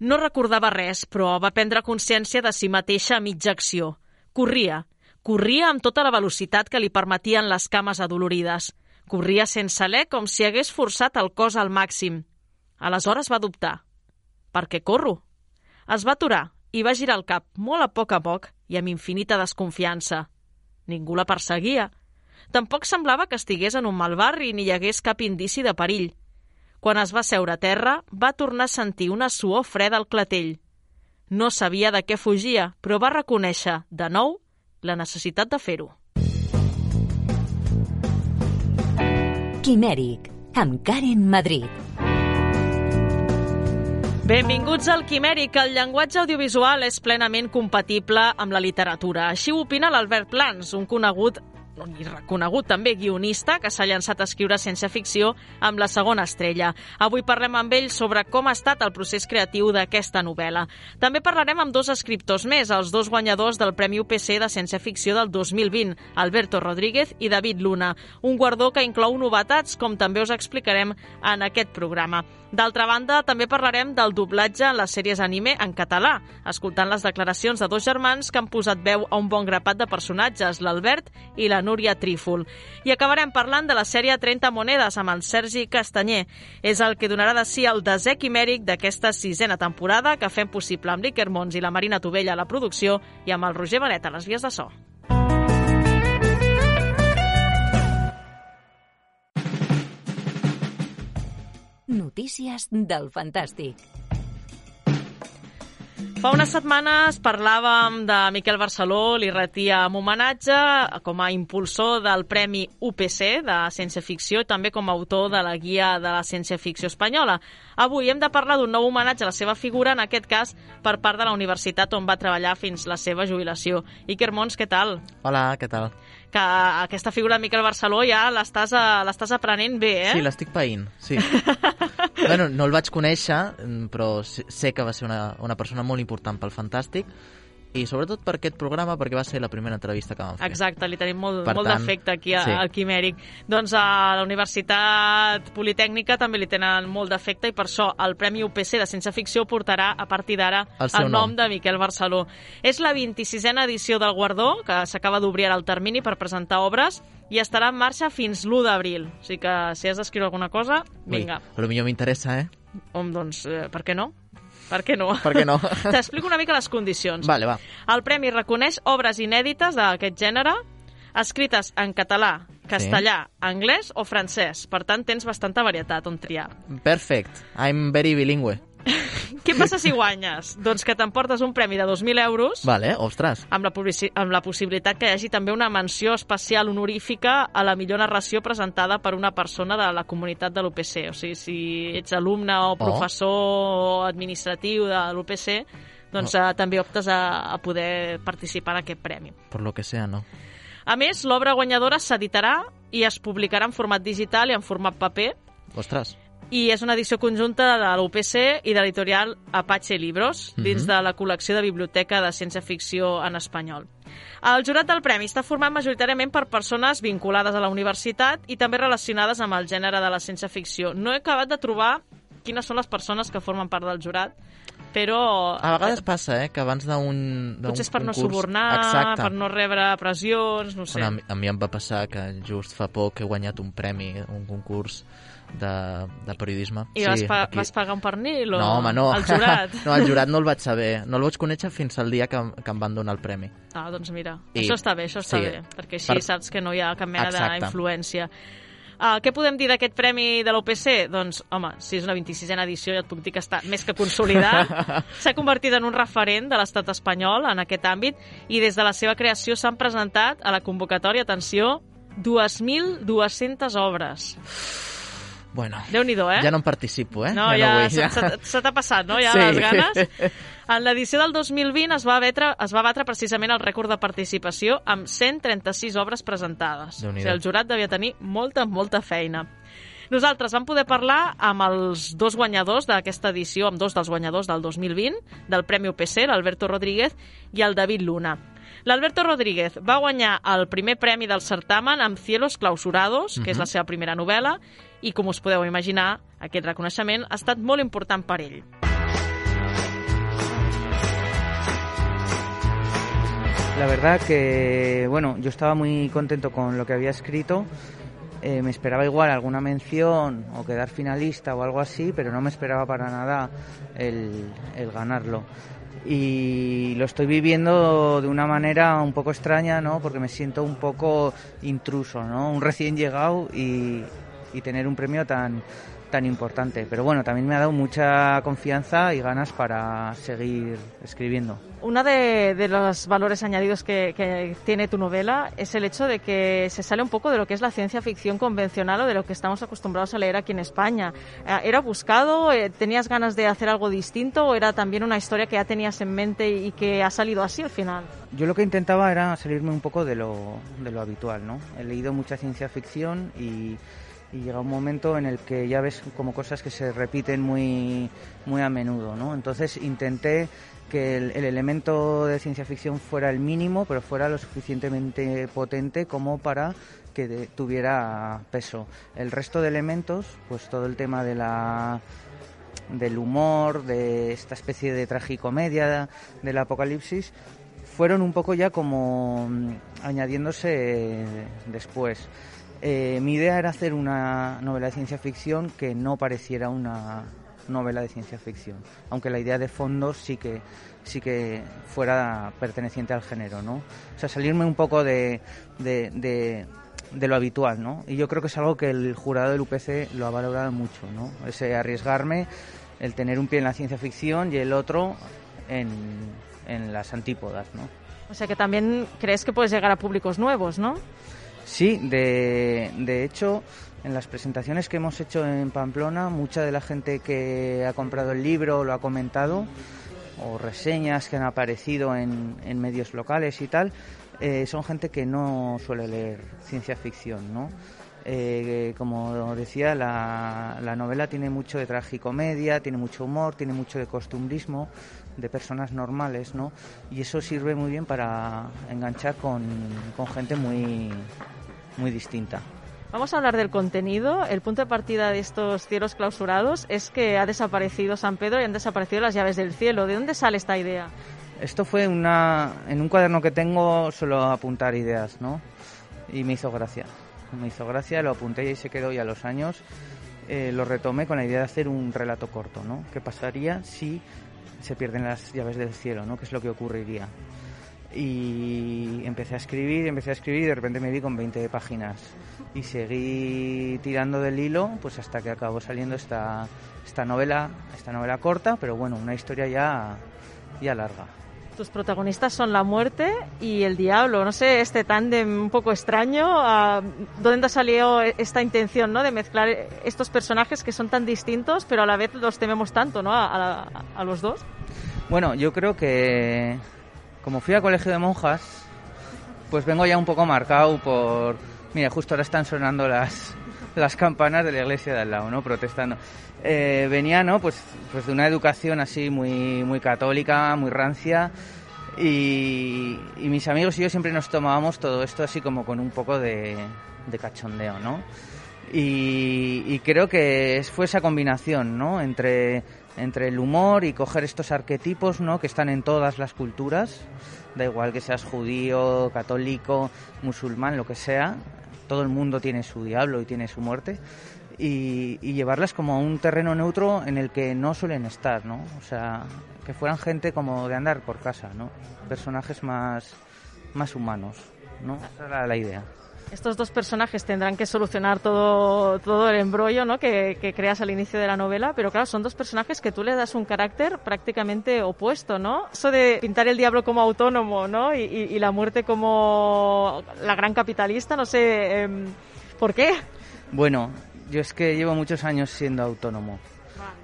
No recordava res, però va prendre consciència de si mateixa a mitja acció. Corria. Corria amb tota la velocitat que li permetien les cames adolorides. Corria sense alè com si hagués forçat el cos al màxim. Aleshores va dubtar. Per què corro? Es va aturar i va girar el cap molt a poc a poc i amb infinita desconfiança. Ningú la perseguia. Tampoc semblava que estigués en un mal barri ni hi hagués cap indici de perill. Quan es va seure a terra, va tornar a sentir una suor freda al clatell. No sabia de què fugia, però va reconèixer, de nou, la necessitat de fer-ho. Quimèric, amb Karen Madrid. Benvinguts al Quimèric. El llenguatge audiovisual és plenament compatible amb la literatura. Així ho opina l'Albert Plans, un conegut i reconegut també guionista que s'ha llançat a escriure ciència-ficció amb la segona estrella. Avui parlem amb ell sobre com ha estat el procés creatiu d'aquesta novel·la. També parlarem amb dos escriptors més, els dos guanyadors del Premi UPC de ciència-ficció del 2020, Alberto Rodríguez i David Luna, un guardó que inclou novetats, com també us explicarem en aquest programa. D'altra banda, també parlarem del doblatge en les sèries anime en català, escoltant les declaracions de dos germans que han posat veu a un bon grapat de personatges, l'Albert i la Núria Trífol. I acabarem parlant de la sèrie 30 monedes amb el Sergi Castanyer. És el que donarà de si el desè quimèric d'aquesta sisena temporada que fem possible amb l'Iker Mons i la Marina Tovella a la producció i amb el Roger Benet a les vies de so. Notícies del Fantàstic. Fa unes setmanes parlàvem de Miquel Barceló, li retíem homenatge com a impulsor del Premi UPC de ciència-ficció i també com a autor de la Guia de la Ciència-Ficció Espanyola. Avui hem de parlar d'un nou homenatge a la seva figura, en aquest cas per part de la universitat on va treballar fins la seva jubilació. Iker Mons, què tal? Hola, què tal? Que aquesta figura de Miquel Barceló ja l'estàs l'estàs aprenent bé, eh? Sí, l'estic païnt, sí. bueno, no el vaig conèixer, però sé que va ser una, una persona molt important pel Fantàstic i sobretot per aquest programa, perquè va ser la primera entrevista que vam fer. Exacte, li tenim molt, per molt d'efecte aquí a, sí. al Quimèric. Doncs a la Universitat Politècnica també li tenen molt d'efecte i per això el Premi UPC de Ciència Ficció portarà a partir d'ara el, el nom, nom de Miquel Barceló. És la 26a edició del Guardó, que s'acaba d'obrir ara el termini per presentar obres i estarà en marxa fins l'1 d'abril. O sigui que si has d'escriure alguna cosa, vinga. Ui, potser m'interessa, eh? Hom, doncs, eh, per què no? Per què no? Per què no? T'explico una mica les condicions. Vale, va. El Premi reconeix obres inèdites d'aquest gènere escrites en català, castellà, sí. anglès o francès. Per tant, tens bastanta varietat on triar. Perfect. I'm very bilingüe. Què passa si guanyes? Doncs que t'emportes un premi de 2.000 euros vale, ostres. Amb, la amb la possibilitat que hi hagi també una menció especial honorífica a la millor narració presentada per una persona de la comunitat de l'UPC. O sigui, si ets alumne o oh. professor oh. o administratiu de l'UPC, doncs oh. eh, també optes a, a poder participar en aquest premi. Per lo que sea, no? A més, l'obra guanyadora s'editarà i es publicarà en format digital i en format paper. Ostres i és una edició conjunta de l'UPC i de l'editorial Apache Libros, dins mm -hmm. de la col·lecció de Biblioteca de Ciència-Ficció en espanyol. El jurat del Premi està format majoritàriament per persones vinculades a la universitat i també relacionades amb el gènere de la ciència-ficció. No he acabat de trobar quines són les persones que formen part del jurat, però... A vegades passa, eh, que abans d'un Potser és per concurs... no subornar, Exacte. per no rebre pressions, no sé. Bueno, a, mi, a mi em va passar que just fa poc he guanyat un premi, un concurs de, de periodisme. I sí, vas, pa aquí... vas pagar un pernil o no, home, no. el jurat? no, el jurat no el vaig saber. No el vaig conèixer fins al dia que, que em van donar el premi. Ah, doncs mira, I... això està bé, això està sí. bé, perquè així per... saps que no hi ha cap mena d'influència. Uh, què podem dir d'aquest premi de l'OPC? Doncs, home, si és una 26a edició ja et puc dir que està més que consolidat. S'ha convertit en un referent de l'estat espanyol en aquest àmbit i des de la seva creació s'han presentat a la convocatòria, atenció, 2.200 obres. Bueno, déu nhi eh? Ja no en participo, eh? No, ja, ja no se t'ha passat, no? Ja sí. les ganes. En l'edició del 2020 es va, batre, es va batre precisament el rècord de participació amb 136 obres presentades. O sigui, el jurat devia tenir molta, molta feina. Nosaltres vam poder parlar amb els dos guanyadors d'aquesta edició, amb dos dels guanyadors del 2020, del Premi UPC, l'Alberto Rodríguez i el David Luna. L'Alberto Rodríguez va guanyar el primer premi del certamen amb Cielos Clausurados, que uh -huh. és la seva primera novel·la, i, com us podeu imaginar, aquest reconeixement ha estat molt important per ell. La verdad que, bueno, yo estaba muy contento con lo que había escrito. Eh, me esperaba igual alguna mención o quedar finalista o algo así, pero no me esperaba para nada el, el ganarlo. Y lo estoy viviendo de una manera un poco extraña, ¿no? Porque me siento un poco intruso, ¿no? Un recién llegado y, y tener un premio tan tan importante. Pero bueno, también me ha dado mucha confianza y ganas para seguir escribiendo. Uno de, de los valores añadidos que, que, tiene tu novela es el hecho de que se sale un poco de lo que es la ciencia ficción convencional o de lo que estamos acostumbrados a leer aquí en España. Eh, ¿Era buscado? Eh, ¿Tenías ganas de hacer algo distinto o era también una historia que ya tenías en mente y que ha salido así al final? Yo lo que intentaba era salirme un poco de lo, de lo habitual, ¿no? He leído mucha ciencia ficción y y llega un momento en el que ya ves como cosas que se repiten muy, muy a menudo, ¿no? Entonces intenté que el, el, elemento de ciencia ficción fuera el mínimo, pero fuera lo suficientemente potente como para que tuviera peso. El resto de elementos, pues todo el tema de la del humor, de esta especie de tragicomedia del apocalipsis, fueron un poco ya como añadiéndose después. Eh, mi idea era hacer una novela de ciencia ficción que no pareciera una novela de ciencia ficción, aunque la idea de fondo sí que sí que fuera perteneciente al género, ¿no? O sea, salirme un poco de, de, de, de lo habitual, ¿no? Y yo creo que es algo que el jurado del UPC lo ha valorado mucho, ¿no? Ese arriesgarme, el tener un pie en la ciencia ficción y el otro en, en las antípodas, ¿no? O sea que también crees que puedes llegar a públicos nuevos, ¿no? Sí, de, de, hecho, en las presentaciones que hemos hecho en Pamplona, mucha de la gente que ha comprado el libro lo ha comentado, o reseñas que han aparecido en, en medios locales y tal, eh, son gente que no suele leer ciencia ficción, ¿no? Eh, como decía, la, la, novela tiene mucho de tragicomedia, tiene mucho humor, tiene mucho de costumbrismo, de personas normales, ¿no? Y eso sirve muy bien para enganchar con, con gente muy, muy distinta. Vamos a hablar del contenido. El punto de partida de estos cielos clausurados es que ha desaparecido San Pedro y han desaparecido las llaves del cielo. ¿De dónde sale esta idea? Esto fue una, en un cuaderno que tengo solo apuntar ideas, ¿no? Y me hizo gracia. Me hizo gracia, lo apunté y ahí se quedó y a los años eh, lo retomé con la idea de hacer un relato corto, ¿no? ¿Qué pasaría si se pierden las llaves del cielo, ¿no? ¿Qué es lo que ocurriría? y empecé a escribir, empecé a escribir y de repente me vi con 20 páginas y seguí tirando del hilo pues hasta que acabó saliendo esta, esta novela, esta novela corta, pero bueno, una historia ya, ya larga. Tus protagonistas son la muerte y el diablo. No sé, este tándem un poco extraño. Uh, ¿Dónde ha salido esta intención ¿no? de mezclar estos personajes que son tan distintos, pero a la vez los tememos tanto ¿no? a, a, a los dos? Bueno, yo creo que como fui a colegio de monjas, pues vengo ya un poco marcado por... Mira, justo ahora están sonando las, las campanas de la iglesia de al lado, ¿no? Protestando. Eh, venía, ¿no? Pues, pues de una educación así muy, muy católica, muy rancia. Y, mis amigos y yo siempre nos tomábamos todo esto así como con un poco de, de cachondeo, ¿no? Y, y, creo que fue esa combinación, ¿no? Entre entre el humor y coger estos arquetipos ¿no? que están en todas las culturas, da igual que seas judío, católico, musulmán, lo que sea, todo el mundo tiene su diablo y tiene su muerte, y, y llevarlas como a un terreno neutro en el que no suelen estar, ¿no? O sea, que fueran gente como de andar por casa, ¿no? Personajes más, más humanos, ¿no? Esa era la idea estos dos personajes tendrán que solucionar todo, todo el embrollo ¿no? que, que, creas al inicio de la novela, pero claro, son dos personajes que tú le das un carácter prácticamente opuesto, ¿no? Eso de pintar el diablo como autónomo, ¿no? Y, y, y la muerte como la gran capitalista, no sé, eh, ¿por qué? Bueno, yo es que llevo muchos años siendo autónomo.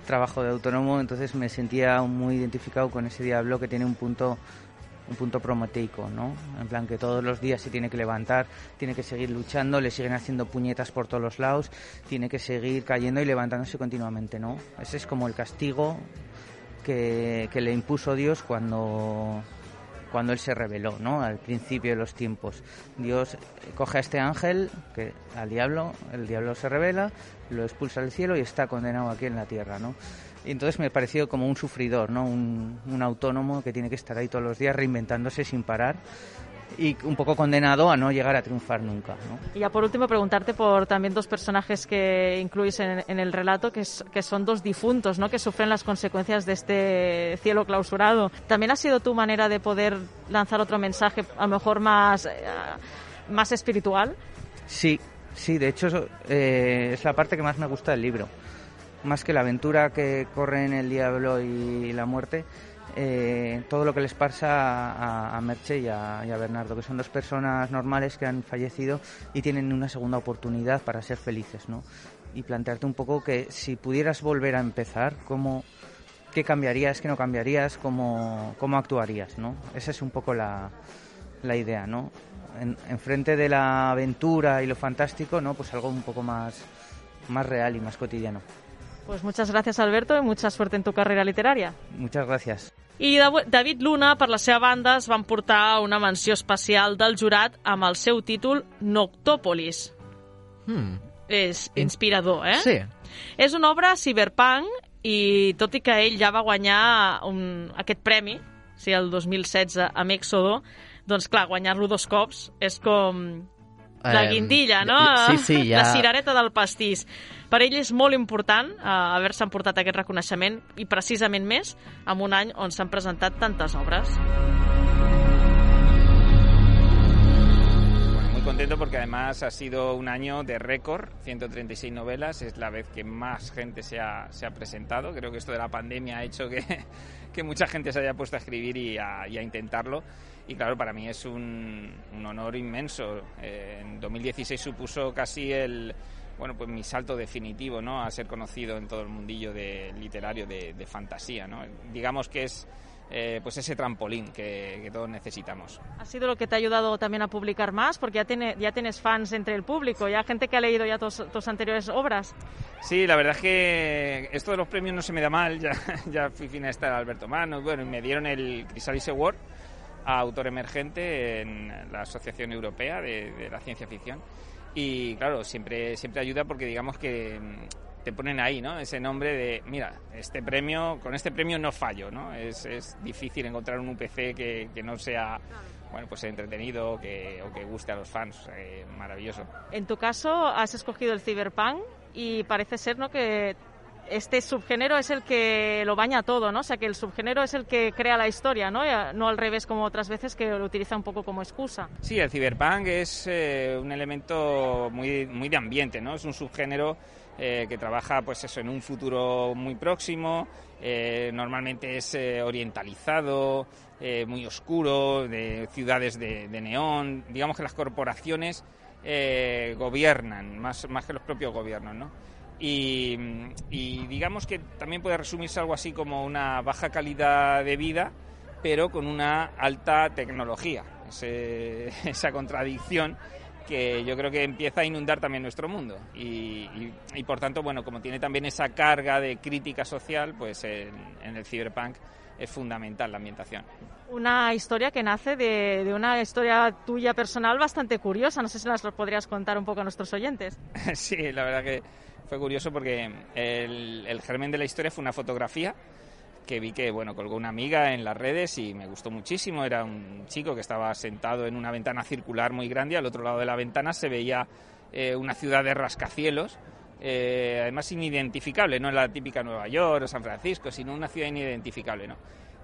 Trabajo de autónomo, entonces me sentía muy identificado con ese diablo que tiene un punto un punto promoteico, ¿no? En plan que todos los días se tiene que levantar, tiene que seguir luchando, le siguen haciendo puñetas por todos los lados, tiene que seguir cayendo y levantándose continuamente, ¿no? Ese es como el castigo que, que le impuso Dios cuando cuando él se reveló, ¿no? Al principio de los tiempos. Dios coge a este ángel, que al diablo, el diablo se revela, lo expulsa del cielo y está condenado aquí en la tierra, ¿no? Y entonces me pareció como un sufridor, ¿no? Un, un autónomo que tiene que estar ahí todos los días reinventándose sin parar y un poco condenado a no llegar a triunfar nunca. ¿no? Y ya por último preguntarte por también dos personajes que incluís en, en el relato, que, es, que, son dos difuntos, ¿no? que sufren las consecuencias de este cielo clausurado. ¿También ha sido tu manera de poder lanzar otro mensaje, a lo mejor más, eh, más espiritual? Sí, sí, de hecho eh, es la parte que más me gusta del libro. Más que la aventura que corre en el diablo y la muerte, eh, todo lo que les pasa a, a Merche y a, y a, Bernardo, que son dos personas normales que han fallecido y tienen una segunda oportunidad para ser felices, ¿no? Y plantearte un poco que si pudieras volver a empezar, ¿cómo, ¿qué cambiarías, qué no cambiarías, cómo, cómo actuarías, ¿no? Esa es un poco la, la idea, ¿no? En, enfrente de la aventura y lo fantástico, ¿no? Pues algo un poco más, más real y más cotidiano. Pues muchas gracias, Alberto, y mucha suerte en tu carrera literaria. Muchas gracias. I David Luna, per la seva banda, es van portar una menció especial del jurat amb el seu títol Noctòpolis. Hmm. És inspirador, eh? Sí. És una obra cyberpunk i tot i que ell ja va guanyar un, aquest premi, sigui, el 2016 amb Éxodo, doncs clar, guanyar-lo dos cops és com la guindilla, no? Sí, sí, ja... La cirereta del pastís. Per ell és molt important uh, haver-se emportat aquest reconeixement i precisament més en un any on s'han presentat tantes obres. Bueno, muy contento porque además ha sido un año de récord, 136 novelas, es la vez que más gente se ha, se ha presentado. Creo que esto de la pandemia ha hecho que, que mucha gente se haya puesto a escribir y a, y a intentarlo. Y claro, para mí es un, un honor inmenso. Eh, en 2016 supuso casi el, bueno, pues mi salto definitivo, ¿no? A ser conocido en todo el mundillo de literario de, de fantasía, ¿no? Digamos que es eh, pues ese trampolín que, que, todos necesitamos. ¿Ha sido lo que te ha ayudado también a publicar más? Porque ya, tiene, ya tienes fans entre el público, ya gente que ha leído ya tus, tus anteriores obras. Sí, la verdad es que esto de los premios no se me da mal, ya, ya fui finalista de Alberto Manos, bueno, y me dieron el Chrysalis Award a autor emergente en la Asociación Europea de, de, la Ciencia Ficción. Y claro, siempre, siempre ayuda porque digamos que te ponen ahí, ¿no? Ese nombre de, mira, este premio, con este premio no fallo, ¿no? Es, es difícil encontrar un UPC que, que no sea bueno, pues entretenido que, o que guste a los fans. Eh, maravilloso. En tu caso, has escogido el Cyberpunk y parece ser, ¿no? Que este subgénero es el que lo baña todo, ¿no? O sea, que el subgénero es el que crea la historia, ¿no? No al revés como otras veces que lo utiliza un poco como excusa. Sí, el cyberpunk es eh, un elemento muy, muy de ambiente, ¿no? Es un subgénero eh, que trabaja, pues eso, en un futuro muy próximo, eh, normalmente es eh, orientalizado, muy oscuro, de ciudades de, de, neón. Digamos que las corporaciones gobiernan más, más que los propios gobiernos, ¿no? Y, y, digamos que también puede resumirse algo así como una baja calidad de vida, pero con una alta tecnología. Ese, esa contradicción que yo creo que empieza a inundar también nuestro mundo. Y, y, y, por tanto, bueno, como tiene también esa carga de crítica social, pues en, en el cyberpunk es fundamental la ambientación. Una historia que nace de, de, una historia tuya personal bastante curiosa. No sé si las podrías contar un poco a nuestros oyentes. sí, la verdad que fue curioso porque el, germen de la historia fue una fotografía que vi que bueno colgó una amiga en las redes y me gustó muchísimo. Era un chico que estaba sentado en una ventana circular muy grande. Al otro lado de la ventana se veía eh, una ciudad de rascacielos eh, además inidentificable. No la típica Nueva York o San Francisco sino una ciudad inidentificable no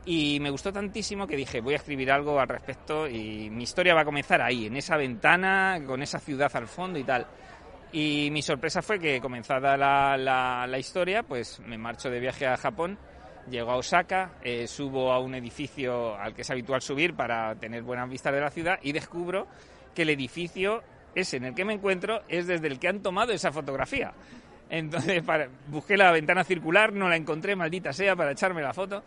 y me gustó tantísimo que dije voy a escribir algo al respecto y mi historia va a comenzar ahí en esa ventana con esa ciudad al fondo y tal y mi sorpresa fue que comenzada la, la, historia, pues me marcho de viaje a Japón, llego a Osaka, eh, subo a un edificio al que es habitual subir para tener buenas vistas de la ciudad y descubro que el edificio ese en el que me encuentro es desde el que han tomado esa fotografía. Entonces para, busqué la ventana circular, no la encontré, maldita sea, para echarme la foto,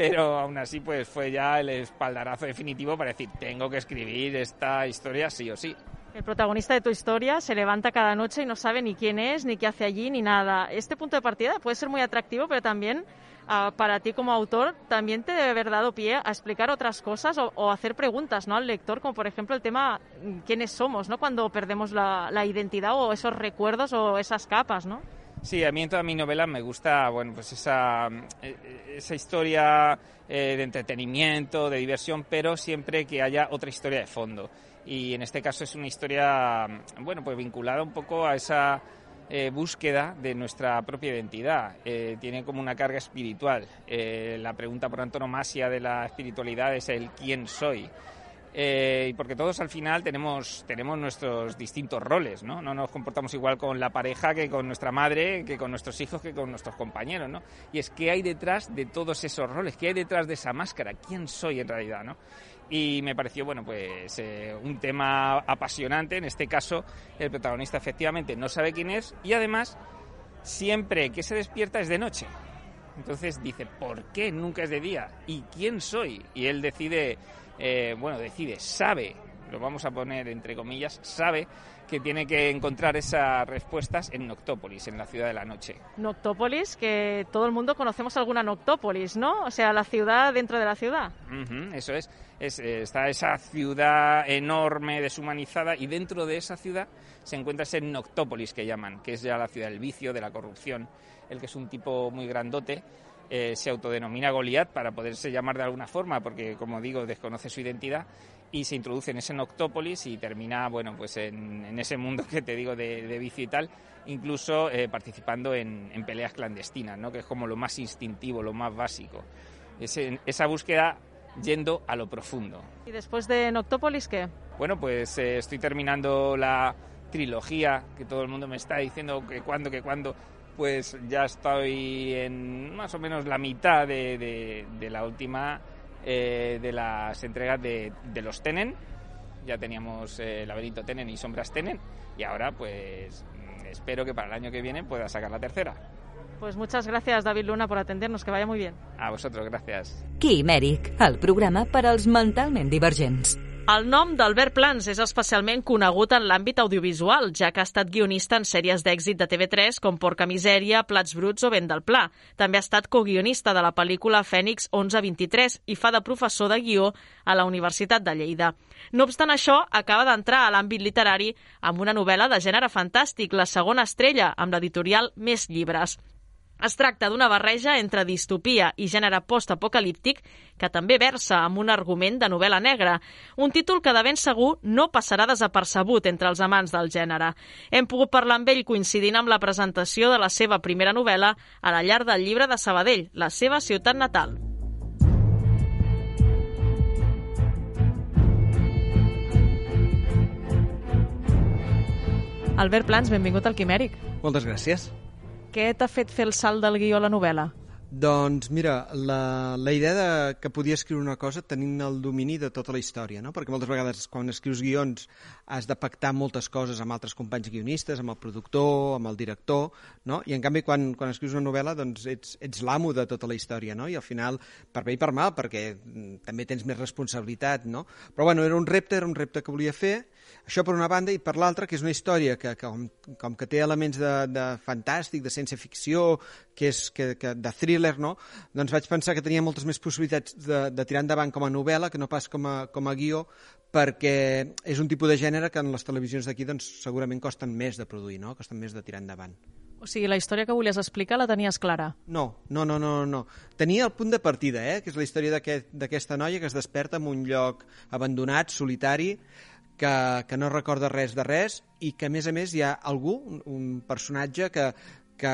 pero aún así pues fue ya el espaldarazo definitivo para decir, tengo que escribir esta historia sí o sí. El protagonista de tu historia se levanta cada noche y no sabe ni quién es, ni qué hace allí, ni nada. Este punto de partida puede ser muy atractivo, pero también uh, para ti como autor también te debe haber dado pie a explicar otras cosas o, hacer preguntas ¿no? al lector, como por ejemplo el tema quiénes somos, ¿no? cuando perdemos la, la identidad o esos recuerdos o esas capas, ¿no? Sí, a mí en toda mi novela me gusta, bueno, pues esa, eh, esa historia eh, de entretenimiento, de diversión, pero siempre que haya otra historia de fondo. Y en este caso es una historia, bueno, pues vinculada un poco a esa eh, búsqueda de nuestra propia identidad. Eh, tiene como una carga espiritual. Eh, la pregunta por antonomasia de la espiritualidad es el quién soy. Eh, porque todos al final tenemos, tenemos nuestros distintos roles, ¿no? No nos comportamos igual con la pareja que con nuestra madre, que con nuestros hijos, que con nuestros compañeros, ¿no? Y es qué hay detrás de todos esos roles, qué hay detrás de esa máscara, quién soy en realidad, ¿no? Y me pareció, bueno, pues eh, un tema apasionante. En este caso, el protagonista efectivamente no sabe quién es y además, siempre que se despierta es de noche. Entonces dice, ¿por qué nunca es de día? ¿Y quién soy? Y él decide eh, bueno, decide, sabe, lo vamos a poner entre comillas, sabe que tiene que encontrar esas respuestas en Noctópolis, en la ciudad de la noche. Noctópolis, que todo el mundo conocemos alguna Noctópolis, ¿no? O sea, la ciudad dentro de la ciudad. Eso es, es eh, está esa ciudad enorme, deshumanizada, y dentro de esa ciudad se encuentra ese Noctópolis que llaman, que es ya la ciudad del vicio, de la corrupción, el que es un tipo muy grandote, eh, se autodenomina Goliat para poderse llamar de alguna forma, porque como digo, desconoce su identidad y se introduce en ese Noctópolis y termina, bueno, pues en, en ese mundo que te digo de, de vicio y tal, incluso eh, participando en, en peleas clandestinas, ¿no? Que es como lo más instintivo, lo más básico. Ese- esa búsqueda yendo a lo profundo. ¿Y después de Noctópolis qué? Bueno, pues eh, estoy terminando la trilogía que todo el mundo me está diciendo que cuándo, que cuándo. Pues ya estoy en más o menos la mitad de, de- de la última eh, de las entregas de, de los Tenen. Ya teníamos eh, Laberinto Tenen y Sombras Tenen. Y ahora, pues espero que para el año que viene pueda sacar la tercera. Pues muchas gracias, David Luna, por atendernos. Que vaya muy bien. A vosotros, gracias. Quimèric, el programa per als mentalment divergents. El nom d'Albert Plans és especialment conegut en l'àmbit audiovisual, ja que ha estat guionista en sèries d'èxit de TV3 com Porca Misèria, Plats Bruts o Vent del Pla. També ha estat coguionista de la pel·lícula Fènix 1123 i fa de professor de guió a la Universitat de Lleida. No obstant això, acaba d'entrar a l'àmbit literari amb una novel·la de gènere fantàstic, La segona estrella, amb l'editorial Més Llibres. Es tracta d'una barreja entre distopia i gènere post-apocalíptic que també versa amb un argument de novel·la negra, un títol que de ben segur no passarà desapercebut entre els amants del gènere. Hem pogut parlar amb ell coincidint amb la presentació de la seva primera novel·la a la llar del llibre de Sabadell, la seva ciutat natal. Albert Plans, benvingut al Quimèric. Moltes gràcies. Què t'ha fet fer el salt del guió a la novel·la? Doncs mira, la, la idea de que podia escriure una cosa tenint el domini de tota la història, no? perquè moltes vegades quan escrius guions has de pactar moltes coses amb altres companys guionistes, amb el productor, amb el director, no? i en canvi quan, quan escrius una novel·la doncs ets, ets l'amo de tota la història, no? i al final, per bé i per mal, perquè mm, també tens més responsabilitat, no? però bueno, era un repte, era un repte que volia fer, això per una banda, i per l'altra, que és una història que, que com, com que té elements de, de fantàstic, de ciència-ficció, que és que, que de thriller, no? doncs vaig pensar que tenia moltes més possibilitats de, de tirar endavant com a novel·la que no pas com a, com a guió, perquè és un tipus de gènere que en les televisions d'aquí doncs, segurament costen més de produir, no? costen més de tirar endavant. O sigui, la història que volies explicar la tenies clara. No, no, no, no, no. Tenia el punt de partida, eh? que és la història d'aquest- d'aquesta noia que es desperta en un lloc abandonat, solitari, que, que no recorda res de res i que, a més a més, hi ha algú, un, un personatge que, que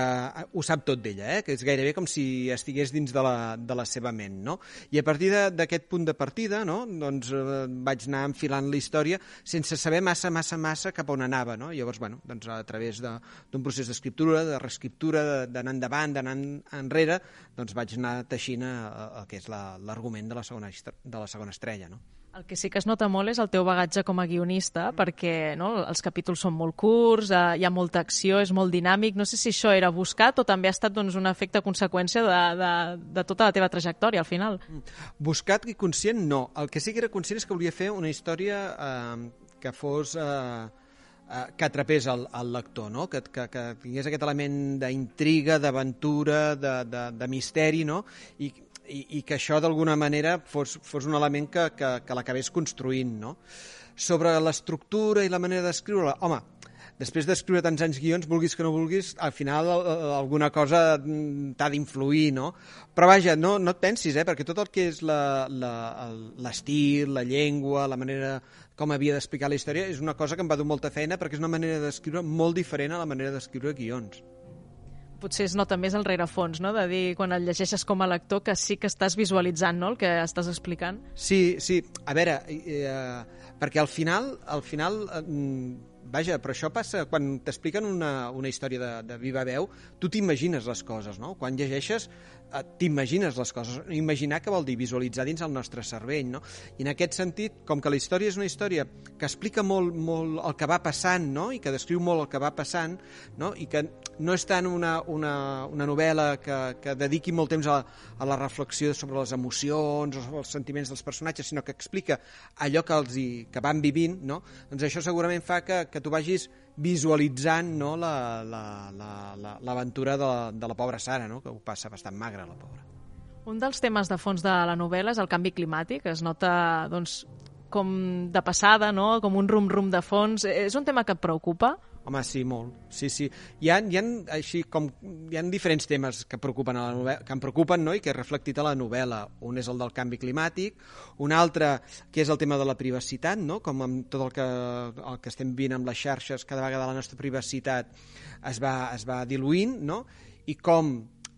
ho sap tot d'ella, eh? que és gairebé com si estigués dins de la, de la seva ment. No? I a partir d'aquest punt de partida no? doncs, eh, vaig anar enfilant la història sense saber massa, massa, massa cap on anava. No? Llavors, bueno, doncs, a través de- d'un procés d'escriptura, de reescriptura, d'anar endavant, d'anar en- enrere, doncs vaig anar teixint eh, el que és la- l'argument de, la segona, de la segona estrella. No? El que sí que es nota molt és el teu bagatge com a guionista, perquè no, els capítols són molt curts, eh, hi ha molta acció, és molt dinàmic. No sé si això era buscat o també ha estat doncs, un efecte conseqüència de, de, de tota la teva trajectòria, al final. Buscat i conscient, no. El que sí que era conscient és que volia fer una història eh, que fos... Eh, eh, que atrapés el, el lector, no? que, que, que tingués aquest element d'intriga, d'aventura, de, de, de misteri, no? I, i, i que això d'alguna manera fos, fos un element que, que, que l'acabés construint. No? Sobre l'estructura i la manera d'escriure-la, home, després d'escriure tants anys guions, vulguis que no vulguis, al final eh, eh, alguna cosa mm, t'ha d'influir, no? Però vaja, no, no et pensis, eh? perquè tot el que és la- la- l'estil, la, la llengua, la manera com havia d'explicar la història, és una cosa que em va dur molta feina perquè és una manera d'escriure molt diferent a la manera d'escriure guions. Potser es nota més el rerefons, no?, de dir, quan el llegeixes com a lector, que sí que estàs visualitzant, no?, el que estàs explicant. Sí, sí, a veure, eh, perquè al final, al final, eh, vaja, però això passa quan t'expliquen una, una història de, de viva veu, tu t'imagines les coses, no? Quan llegeixes, eh, t'imagines les coses. Imaginar que vol dir visualitzar dins el nostre cervell, no? I en aquest sentit, com que la història és una història que explica molt, molt el que va passant, no? I que descriu molt el que va passant, no? I que no és tant una, una, una novel·la que, que dediqui molt temps a, a la reflexió sobre les emocions o els sentiments dels personatges, sinó que explica allò que, els hi, que van vivint, no? Doncs això segurament fa que, que tu vagis visualitzant no, l'aventura la, la, la, l'aventura de, la, de la pobra Sara, no? que ho passa bastant magra, la pobra. Un dels temes de fons de la novel·la és el canvi climàtic. Es nota, doncs, com de passada, no?, com un rum-rum de fons. És un tema que et preocupa? Home, sí, molt. Sí, sí. Hi ha, hi ha, així, com, hi ha diferents temes que, preocupen a la novel·la, que em preocupen no? i que he reflectit a la novel·la. Un és el del canvi climàtic, un altre que és el tema de la privacitat, no? com amb tot el que, el que estem vint amb les xarxes, cada vegada la nostra privacitat es va, es va diluint, no? i com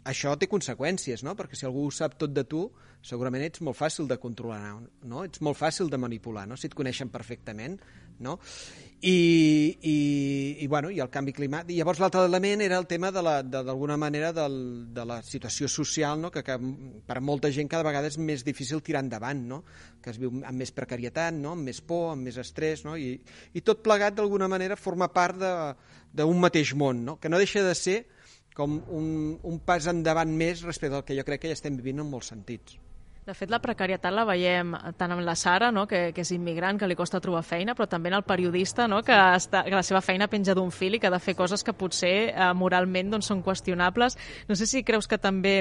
això té conseqüències, no? perquè si algú ho sap tot de tu, segurament ets molt fàcil de controlar, no? ets molt fàcil de manipular, no? si et coneixen perfectament. No? I, i, i, bueno, i el canvi climàtic. I llavors l'altre element era el tema d'alguna manera del, de la situació social, no? que, que per molta gent cada vegada és més difícil tirar endavant, no? que es viu amb més precarietat, no? amb més por, amb més estrès, no? I, i tot plegat d'alguna manera forma part d'un mateix món, no? que no deixa de ser com un, un pas endavant més respecte al que jo crec que ja estem vivint en molts sentits. De fet, la precarietat la veiem tant amb la Sara, no? que, que és immigrant, que li costa trobar feina, però també en el periodista, no? que, està, que la seva feina penja d'un fil i que ha de fer coses que potser eh, moralment doncs, són qüestionables. No sé si creus que també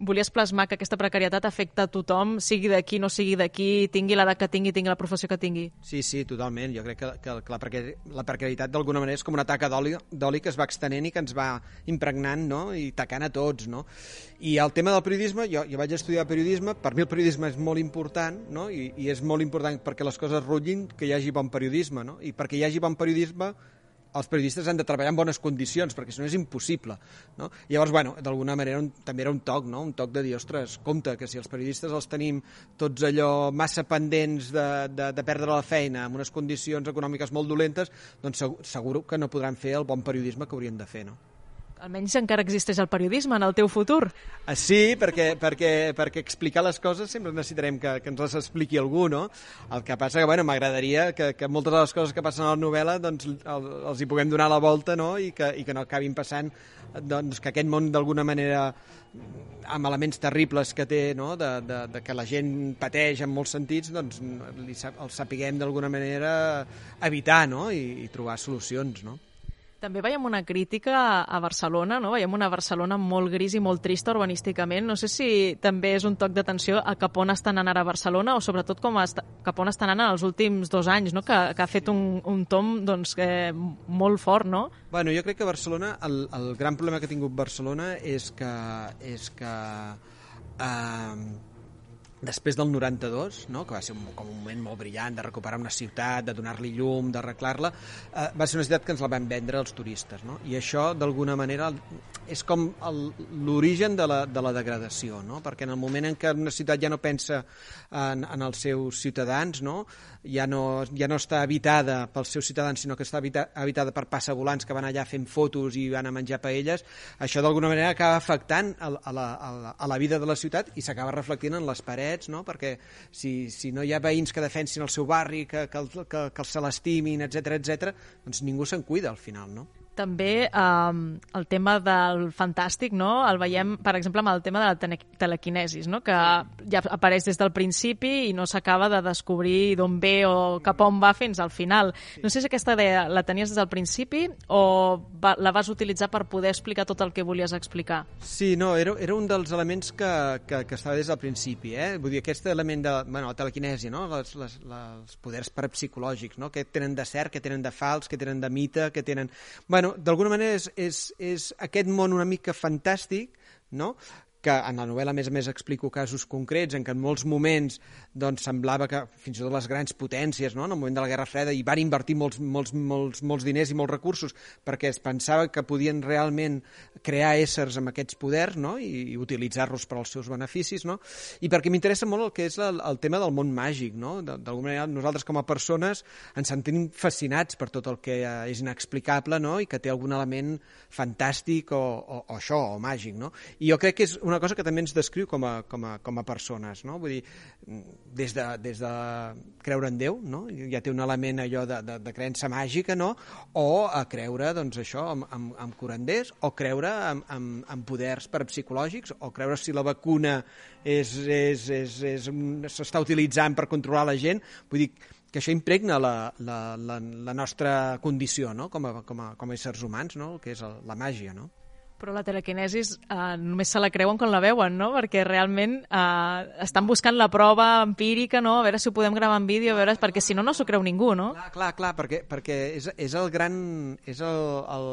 volies plasmar que aquesta precarietat afecta a tothom, sigui d'aquí, no sigui d'aquí, tingui l'edat que tingui, tingui la professió que tingui. Sí, sí, totalment. Jo crec que, que, la, precar la precarietat d'alguna manera és com una taca d'oli que es va extenent i que ens va impregnant no? i tacant a tots. No? I el tema del periodisme, jo, jo vaig estudiar periodisme, per mi el periodisme és molt important no? I, i és molt important perquè les coses rutllin que hi hagi bon periodisme. No? I perquè hi hagi bon periodisme els periodistes han de treballar en bones condicions, perquè si no és impossible. No? Llavors, bueno, d'alguna manera un, també era un toc, no? un toc de dir, ostres, compte, que si els periodistes els tenim tots allò massa pendents de, de, de perdre la feina en unes condicions econòmiques molt dolentes, doncs segur, segur que no podran fer el bon periodisme que haurien de fer. No? Almenys encara existeix el periodisme en el teu futur. Ah, sí, perquè, perquè, perquè explicar les coses sempre necessitarem que, que ens les expliqui algú, no? El que passa que, bueno, m'agradaria que, que moltes de les coses que passen a la novel·la doncs, el, els hi puguem donar la volta, no? I que, i que no acabin passant doncs, que aquest món d'alguna manera amb elements terribles que té, no? de, de, de que la gent pateix en molts sentits, doncs li, el sapiguem d'alguna manera evitar no? I, i trobar solucions. No? També veiem una crítica a Barcelona, no? Veiem una Barcelona molt gris i molt trista urbanísticament. No sé si també és un toc d'atenció a cap on està anant ara Barcelona o sobretot com està, cap on està anant els últims dos anys, no? que, que ha fet un, un tom doncs, eh, molt fort, no? Bueno, jo crec que Barcelona, el, el gran problema que ha tingut Barcelona és que, és que eh, després del 92, no? que va ser un, com un moment molt brillant de recuperar una ciutat, de donar-li llum, d'arreglar-la, eh, va ser una ciutat que ens la van vendre els turistes. No? I això, d'alguna manera, és com l'origen de, la, de la degradació, no? perquè en el moment en què una ciutat ja no pensa en, en els seus ciutadans, no? ja no, ja no està habitada pels seus ciutadans, sinó que està habita, habitada per passavolants que van allà fent fotos i van a menjar paelles, això d'alguna manera acaba afectant a, a, la, a, la, a la vida de la ciutat i s'acaba reflectint en les parets, no? perquè si, si no hi ha veïns que defensin el seu barri, que, que, que, que se l'estimin, etc etc, doncs ningú se'n cuida al final, no? També eh, el tema del fantàstic, no? El veiem, per exemple, amb el tema de la tele telequinesis, no? Que ja apareix des del principi i no s'acaba de descobrir d'on ve o cap on va fins al final. No sé si aquesta idea la tenies des del principi o va, la vas utilitzar per poder explicar tot el que volies explicar. Sí, no, era, era un dels elements que, que, que estava des del principi, eh? Vull dir, aquest element de, bueno, la telequinèsia, no? Les, les, les poders parapsicològics, no? Què tenen de cert, què tenen de fals, què tenen de mite, què tenen... Bueno, d'alguna manera és, és, és aquest món una mica fantàstic, no? que en la novel·la, a més a més, explico casos concrets en què en molts moments doncs, semblava que fins i tot les grans potències, no? en el moment de la Guerra Freda, hi van invertir molts, molts, molts, molts diners i molts recursos perquè es pensava que podien realment crear éssers amb aquests poders no? i, i utilitzar-los per als seus beneficis, no? i perquè m'interessa molt el que és el, el tema del món màgic. No? D'alguna manera, nosaltres com a persones ens sentim fascinats per tot el que és inexplicable no? i que té algun element fantàstic o, o, o això, o màgic. No? I jo crec que és una cosa que també ens descriu com a, com a, com a persones, no? Vull dir, des de, des de creure en Déu, no? Ja té un element allò de, de, de creença màgica, no? O a creure, doncs, això, amb, amb, amb curanders, o creure amb, amb, amb poders parapsicològics, o creure si la vacuna s'està utilitzant per controlar la gent. Vull dir, que això impregna la, la, la, la nostra condició no? com, a, com, a, com a éssers humans, no? el que és la màgia. No? Però la telequinesis eh, només se la creuen quan la veuen, no? Perquè realment eh, estan buscant la prova empírica, no? A veure si ho podem gravar en vídeo, a veure, perquè si no, no s'ho creu ningú, no? Clar, clar, clar perquè, perquè és, és el gran... És el, el,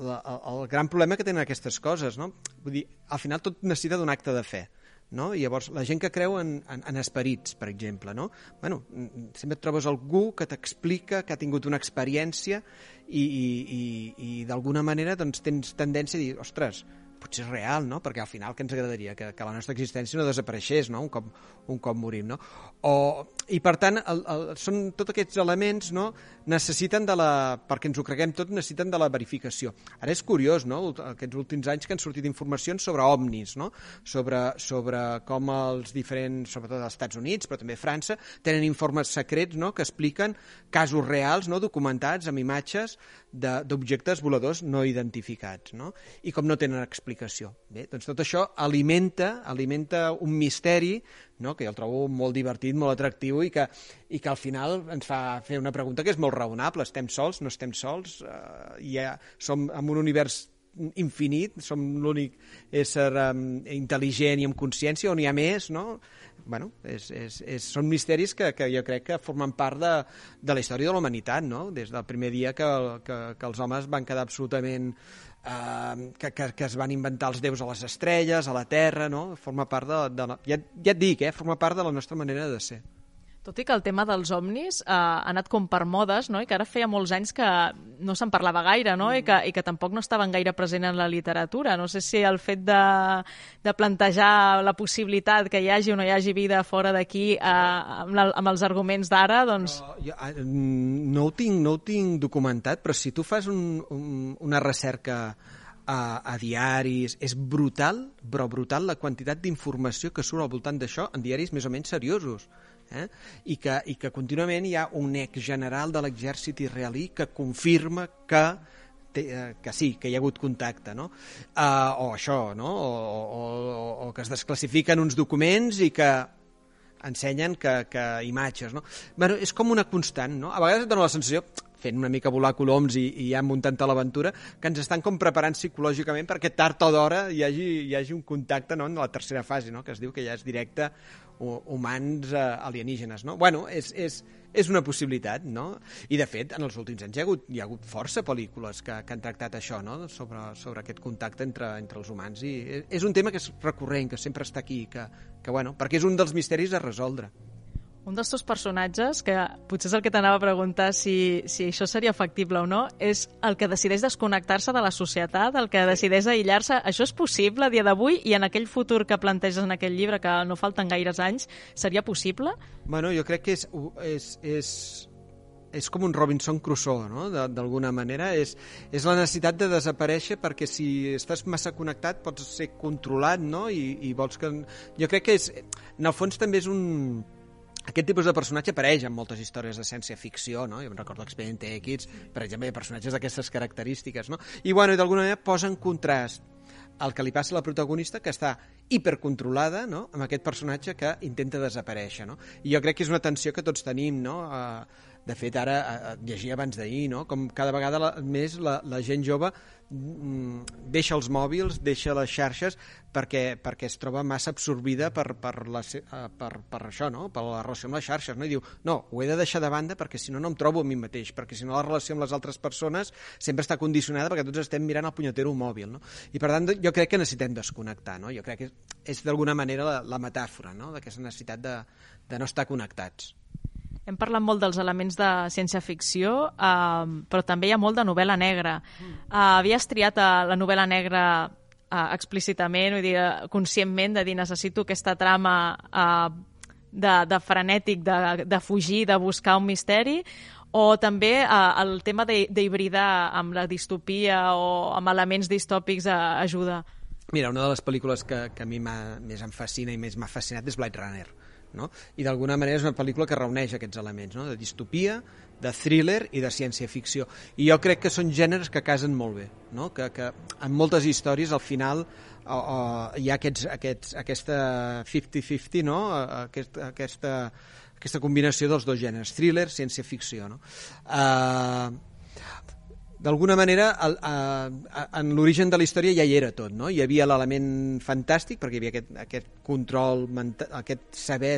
el, el gran problema que tenen aquestes coses, no? Vull dir, al final tot necessita d'un acte de fe no? I llavors, la gent que creu en, en, en esperits, per exemple, no? Bueno, sempre et trobes algú que t'explica que ha tingut una experiència i, i, i, i d'alguna manera doncs, tens tendència a dir, ostres, potser és real, no? Perquè al final què ens agradaria? Que, que la nostra existència no desapareixés, no? Un cop, un cop morim, no? O, I per tant, el, el, són tots aquests elements, no? Necessiten de la... perquè ens ho creguem tot, necessiten de la verificació. Ara és curiós, no? Aquests últims anys que han sortit informacions sobre ovnis, no? Sobre, sobre com els diferents, sobretot als Estats Units, però també França, tenen informes secrets, no?, que expliquen casos reals, no?, documentats amb imatges d'objectes voladors no identificats, no? I com no tenen explicació. Bé, doncs tot això alimenta, alimenta un misteri no? que jo el trobo molt divertit, molt atractiu i que, i que al final ens fa fer una pregunta que és molt raonable. Estem sols? No estem sols? Uh, ja som en un univers infinit, som l'únic ésser um, intel·ligent i amb consciència, on hi ha més, no? bueno, és, és, és, són misteris que, que jo crec que formen part de, de la història de la humanitat, no? des del primer dia que, que, que els homes van quedar absolutament... Eh, que, que, que es van inventar els déus a les estrelles, a la Terra, no? forma part de, de la, ja, ja et dic, eh? forma part de la nostra manera de ser. Tot i que el tema dels omnis eh, ha anat com per modes, no? i que ara feia molts anys que no se'n parlava gaire, no? I, que, i que tampoc no estaven gaire present en la literatura. No sé si el fet de, de plantejar la possibilitat que hi hagi o no hi hagi vida fora d'aquí eh, amb, amb els arguments d'ara, doncs... Però, jo, eh, no, ho tinc, no ho tinc documentat, però si tu fas un, un, una recerca a, a diaris, és brutal, però brutal la quantitat d'informació que surt al voltant d'això en diaris més o menys seriosos eh? I, que, i que contínuament hi ha un ex general de l'exèrcit israelí que confirma que eh, que sí, que hi ha hagut contacte, no? Uh, o això, no? O, o, o, o que es desclassifiquen uns documents i que ensenyen que, que imatges, no? Bueno, és com una constant, no? A vegades et dona la sensació, fent una mica volar coloms i, i ja muntant a l'aventura, que ens estan com preparant psicològicament perquè tard o d'hora hi, hi hagi un contacte no? en la tercera fase, no? que es diu que ja és directe humans eh, alienígenes. No? Bueno, és, és, és una possibilitat, no? I, de fet, en els últims anys hi ha hagut, hi ha hagut força pel·lícules que, que han tractat això, no? Sobre, sobre aquest contacte entre, entre els humans. I és un tema que és recurrent, que sempre està aquí, que, que bueno, perquè és un dels misteris a resoldre. Un dels teus personatges, que potser és el que t'anava a preguntar si, si això seria factible o no, és el que decideix desconnectar-se de la societat, el que decideix aïllar-se. Això és possible a dia d'avui i en aquell futur que planteges en aquell llibre, que no falten gaires anys, seria possible? Bueno, jo crec que és, és, és, és com un Robinson Crusoe, no? d'alguna manera. És, és la necessitat de desaparèixer perquè si estàs massa connectat pots ser controlat, no? I, i vols que... Jo crec que és... En el fons també és un aquest tipus de personatge apareix en moltes històries de ciència-ficció, no? Jo em recordo Expedient X, per exemple, hi ha personatges d'aquestes característiques, no? I, bueno, d'alguna manera posa en contrast el que li passa a la protagonista, que està hipercontrolada no? amb aquest personatge que intenta desaparèixer. No? I jo crec que és una tensió que tots tenim, no? Uh, de fet, ara eh, llegia abans d'ahir, no? com cada vegada la, més la, la gent jove mm, deixa els mòbils, deixa les xarxes perquè, perquè es troba massa absorbida per, per, la, eh, per, per això, no? per la relació amb les xarxes. No? I diu, no, ho he de deixar de banda perquè si no no em trobo a mi mateix, perquè si no la relació amb les altres persones sempre està condicionada perquè tots estem mirant el punyetero mòbil. No? I per tant jo crec que necessitem desconnectar. No? Jo crec que és, és d'alguna manera la, la metàfora no? d'aquesta necessitat de, de no estar connectats. Hem parlat molt dels elements de ciència-ficció, eh, però també hi ha molt de novel·la negra. Mm. Eh, havies triat uh, la novel·la negra uh, explícitament, vull dir, conscientment, de dir necessito aquesta trama uh, de, de frenètic, de, de fugir, de buscar un misteri, o també uh, el tema d'hibridar amb la distopia o amb elements distòpics uh, ajuda? Mira, una de les pel·lícules que, que a mi més em fascina i més m'ha fascinat és Blade Runner no? i d'alguna manera és una pel·lícula que reuneix aquests elements no? de distopia, de thriller i de ciència-ficció. I jo crec que són gèneres que casen molt bé, no? que, que en moltes històries al final o, o, hi ha aquests, aquests, aquesta 50-50, no? Aquest, aquesta, aquesta combinació dels dos gèneres, thriller, ciència-ficció. No? Uh, d'alguna manera el, uh, en l'origen de la història ja hi era tot, no? Hi havia l'element fantàstic perquè hi havia aquest, aquest control, aquest saber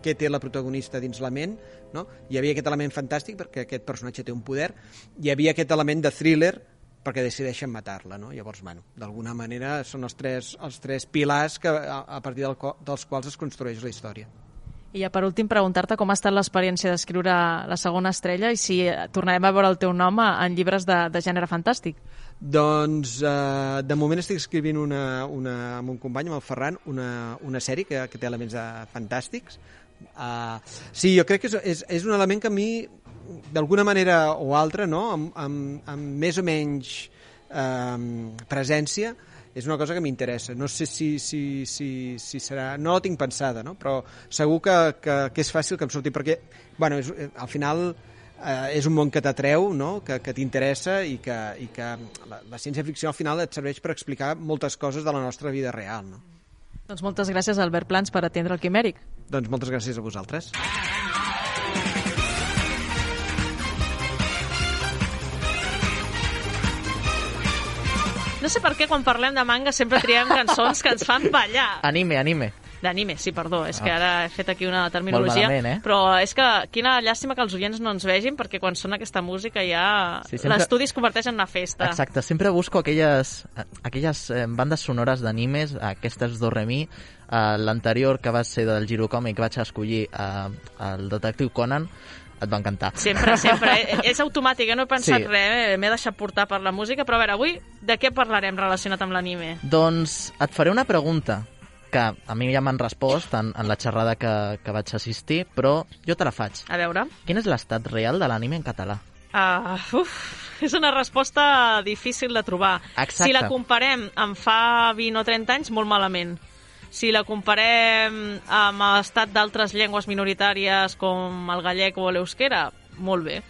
què té la protagonista dins la ment, no? Hi havia aquest element fantàstic perquè aquest personatge té un poder, hi havia aquest element de thriller perquè decideixen matar-la, no? Llavors, bueno, d'alguna manera són els tres, els tres pilars que, a, a partir del, dels quals es construeix la història. I ja per últim preguntar-te com ha estat l'experiència d'escriure La segona estrella i si eh, tornarem a veure el teu nom en llibres de, de gènere fantàstic. Doncs eh, de moment estic escrivint una, una, amb un company, amb el Ferran, una, una sèrie que, que té elements de, fantàstics. Uh, sí, jo crec que és, és, és un element que a mi, d'alguna manera o altra, no? amb, amb, amb més o menys eh, presència, és una cosa que m'interessa. No sé si, si, si, si serà... No la tinc pensada, no? però segur que, que, que és fàcil que em surti, perquè bueno, és, eh, al final eh, és un món que t'atreu, no? que, que t'interessa i que, i que la, la ciència-ficció al final et serveix per explicar moltes coses de la nostra vida real. No? Doncs moltes gràcies, Albert Plans, per atendre el Quimèric. Doncs moltes gràcies a vosaltres. No sé per què quan parlem de manga sempre triem cançons que ens fan ballar. Anime, anime. D'anime, sí, perdó, és que ah. ara he fet aquí una terminologia, malament, eh? però és que quina llàstima que els oients no ens vegin, perquè quan sona aquesta música ja sí, sempre... l'estudi es converteix en una festa. Exacte, sempre busco aquelles, aquelles eh, bandes sonores d'animes, aquestes do re mi, uh, l'anterior que va ser del Giro Comic vaig escollir uh, el Detectiu Conan, et va encantar. Sempre, sempre. És automàtic, eh? no he pensat sí. res, eh? m'he deixat portar per la música, però a veure, avui de què parlarem relacionat amb l'anime? Doncs et faré una pregunta que a mi ja m'han respost en, en la xerrada que, que vaig assistir, però jo te la faig. A veure. Quin és l'estat real de l'anime en català? Uh, uf, és una resposta difícil de trobar. Exacte. Si la comparem amb fa 20 o 30 anys, molt malament si la comparem amb l'estat d'altres llengües minoritàries com el gallec o l'eusquera, molt bé.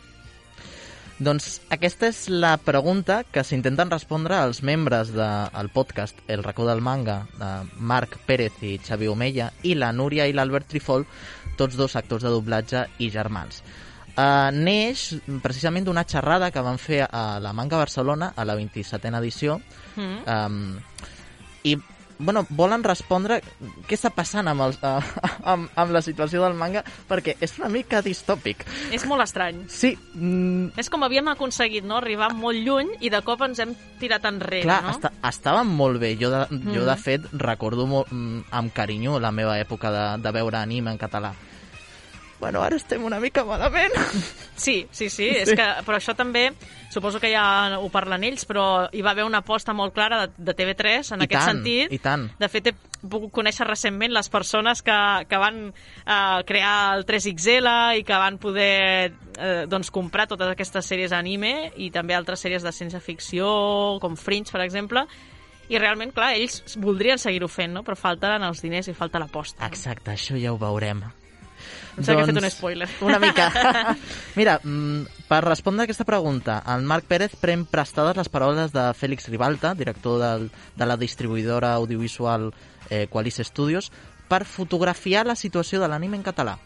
Doncs aquesta és la pregunta que s'intenten respondre els membres del de, podcast El racó del manga, de Marc Pérez i Xavi Omeia, i la Núria i l'Albert Trifol, tots dos actors de doblatge i germans. Uh, neix precisament d'una xerrada que van fer a la Manga Barcelona a la 27a edició mm. um, i bueno, volen respondre què està passant amb, els, uh, amb, amb la situació del manga, perquè és una mica distòpic. És molt estrany. Sí. Mm... És com havíem aconseguit no? arribar molt lluny i de cop ens hem tirat enrere, Clar, no? Està, estàvem molt bé. Jo, de, mm. jo, de fet, recordo molt, mm, amb carinyo la meva època de, de veure anime en català bueno, ara estem una mica malament. Sí, sí, sí, sí. és que, però això també, suposo que ja ho parlen ells, però hi va haver una aposta molt clara de, de TV3 en I aquest tant, sentit. I tant. De fet, he pogut conèixer recentment les persones que, que van eh, crear el 3XL i que van poder eh, doncs, comprar totes aquestes sèries anime i també altres sèries de ciència-ficció, com Fringe, per exemple, i realment, clar, ells voldrien seguir-ho fent, no? però falten els diners i falta l'aposta. Exacte, això ja ho veurem. Pensava que he fet un spoiler. Una mica. Mira, mm, per respondre a aquesta pregunta, en Marc Pérez pren prestades les paraules de Fèlix Ribalta, director del, de la distribuïdora audiovisual eh, Qualis Studios, per fotografiar la situació de l'anime en català.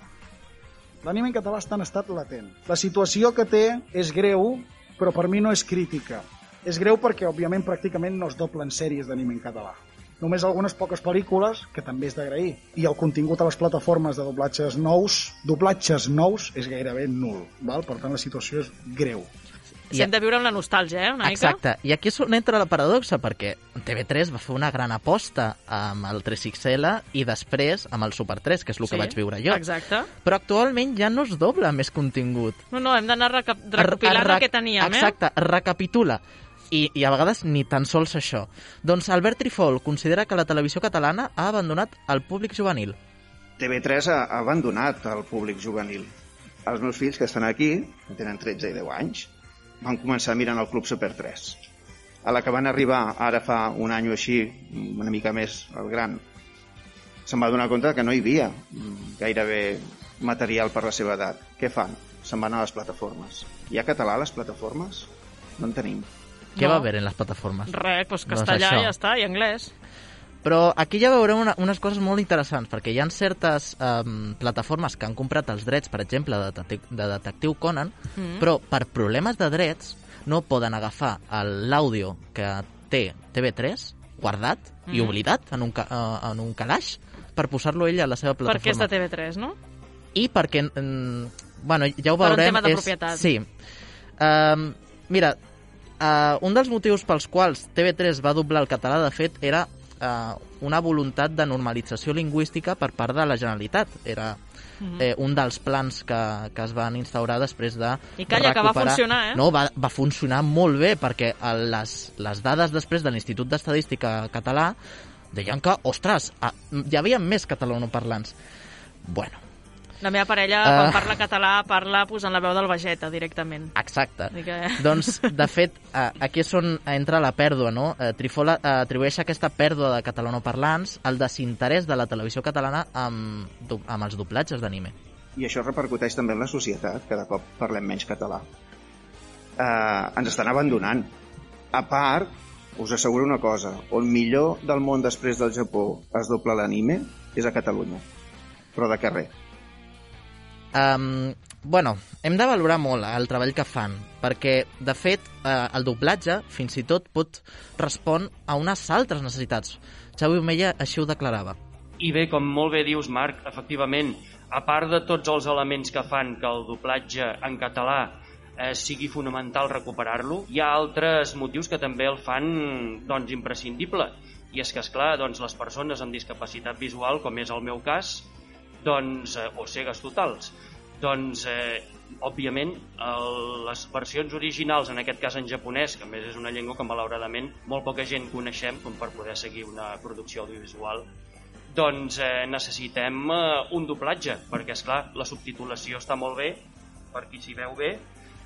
L'anime en català està en estat latent. La situació que té és greu, però per mi no és crítica. És greu perquè, òbviament, pràcticament no es doblen sèries d'anime en català. Només algunes poques pel·lícules, que també és d'agrair. I el contingut a les plataformes de doblatges nous, doblatges nous, és gairebé nul. Val? Per tant, la situació és greu. Si hem de viure amb la nostàlgia, eh, una mica. Exacte. I aquí és on entra la paradoxa, perquè TV3 va fer una gran aposta amb el 3XL i després amb el Super 3, que és el que Sí, vaig viure jo. Exacte. Però actualment ja no es dobla més contingut. No, no, hem d'anar recap recopilant el que teníem, Exacte, es recapitula. I, I a vegades ni tan sols això. Doncs Albert Trifol considera que la televisió catalana ha abandonat el públic juvenil. TV3 ha abandonat el públic juvenil. Els meus fills, que estan aquí, que tenen 13 i 10 anys, van començar mirant el Club Super 3. A la que van arribar ara fa un any o així, una mica més el gran, se'n va donar compte que no hi havia gairebé material per la seva edat. Què fan? Se'n van a les plataformes. Hi ha català a les plataformes? No en tenim. Què No. va haver en les plataformes? Res, doncs Doncs castellà això. i ja està, i anglès. Però aquí ja veurem una, unes coses molt interessants, perquè hi ha certes um, plataformes que han comprat els drets, per exemple, de, detectiu, de Detectiu Conan, Mm. però per problemes de drets no poden agafar l'àudio que té TV3 guardat i Mm. oblidat en un, ca, uh, en un calaix per posar-lo ell a la seva plataforma. Perquè és de TV3, no? I perquè, mm, bueno, ja ho Per un veurem... tema de és, propietat. Sí. Um, mira, uh, un dels motius pels quals TV3 va doblar el català, de fet, era uh, una voluntat de normalització lingüística per part de la Generalitat. Era Mhm. eh, un dels plans que, que es van instaurar després de I calla, que va funcionar, eh? No, va, va funcionar molt bé, perquè el- les, les dades després de l'Institut d'Estadística Català deien que, ostres, ah, hi havia més catalanoparlants. Bueno, La meva parella, Ah. quan parla català, parla posant la veu del Vegeta, directament. exacte. Que... Doncs, de fet, eh, aquí és on entra la pèrdua, no? Eh, Trifola eh, atribueix aquesta pèrdua de catalanoparlants al desinterès de la televisió catalana amb, amb els doblatges d'anime. I això repercuteix també en la societat, cada cop parlem menys català. Eh, ens estan abandonant. A part, us asseguro una cosa, on millor del món després del Japó es dobla l'anime és a Catalunya, però de carrer. Um, bueno, hem de valorar molt el treball que fan, perquè, de fet, eh, el doblatge fins i tot pot respon a unes altres necessitats. Xavi Omeia així ho declarava. I bé, com molt bé dius, Marc, efectivament, a part de tots els elements que fan que el doblatge en català eh, sigui fonamental recuperar-lo, hi ha altres motius que també el fan doncs, imprescindible. I és que, és clar, doncs, les persones amb discapacitat visual, com és el meu cas, doncs, eh, o cegues totals, doncs, eh, òbviament, el, les versions originals, en aquest cas en japonès, que més és una llengua que malauradament molt poca gent coneixem com per poder seguir una producció audiovisual, doncs eh, necessitem eh, un doblatge, perquè, és clar la subtitulació està molt bé, per qui s'hi veu bé,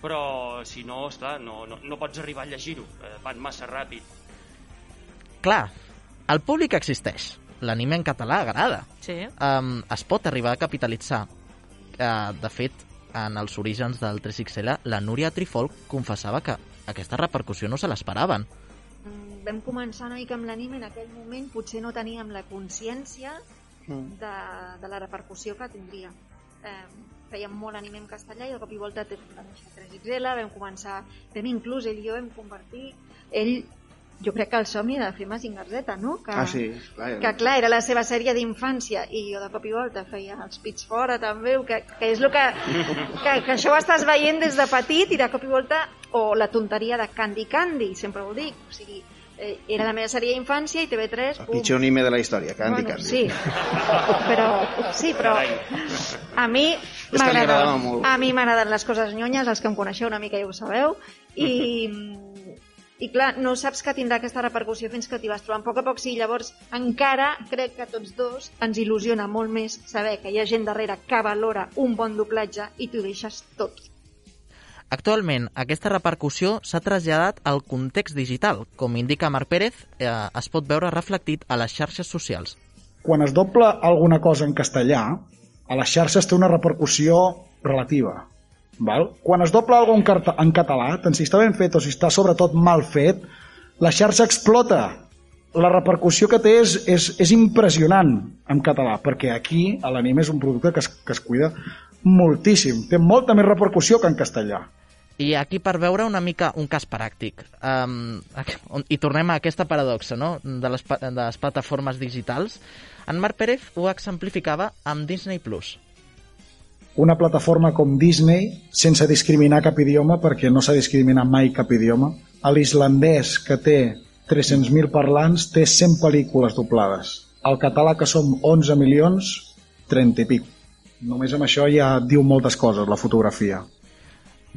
però si no, esclar, no, no, no pots arribar a llegir-ho, eh, van massa ràpid. Clar, el públic existeix. L'anime en català agrada. Sí. Um, es pot arribar a capitalitzar. Uh, de fet, en els orígens del 3XL, la Núria Trifol confessava que aquesta repercussió no se l'esperaven. Mm, Vam començar una mica amb l'anime en aquell moment, potser no teníem la consciència de, de la repercussió que tindria. Eh, fèiem molt anime en castellà i de cop i volta te- va néixer 3XL, vam començar, vam inclús ell i jo vam convertir, ell, jo crec que el somni de fer Mazinger Z, no? Que, Ah, sí, clar. que clar, era la seva sèrie d'infància i jo de cop i volta feia els pits fora també, que, que és el que, que, que això ho estàs veient des de petit i de cop i volta, o la tonteria de Candy Candy, sempre ho dic, o sigui, eh, era la meva sèrie d'infància i TV3... El pitjor anime de la història, Candy bueno, Candy. Sí, però, sí, però a mi m'agraden molt. a mi m'agraden les coses nyonyes, els que em coneixeu una mica ja ho sabeu, i, i clar, no saps que tindrà aquesta repercussió fins que t'hi vas trobant a poc a poc, sí, llavors encara crec que tots dos ens il·lusiona molt més saber que hi ha gent darrere que valora un bon doblatge i t'ho deixes tot. Actualment, aquesta repercussió s'ha traslladat al context digital. Com indica Marc Pérez, eh, es pot veure reflectit a les xarxes socials. Quan es dobla alguna cosa en castellà, a les xarxes té una repercussió relativa. Val? Quan es dobla alguna cosa en català, tant si està ben fet o si està sobretot mal fet, la xarxa explota. La repercussió que té és, és, és impressionant en català, perquè aquí l'anime és un producte que es, que es cuida moltíssim. Té molta més repercussió que en castellà. I aquí per veure una mica un cas pràctic, um, i tornem a aquesta paradoxa no? de, les, de les plataformes digitals, en Marc Pérez ho exemplificava amb Disney+. Plus. Una plataforma com Disney, sense discriminar cap idioma, perquè no s'ha discriminat mai cap idioma, a l'islandès, que té 300.000 parlants, té 100 pel·lícules doblades. Al català, que som 11 milions, 30 i pic. Només amb això ja diu moltes coses, la fotografia.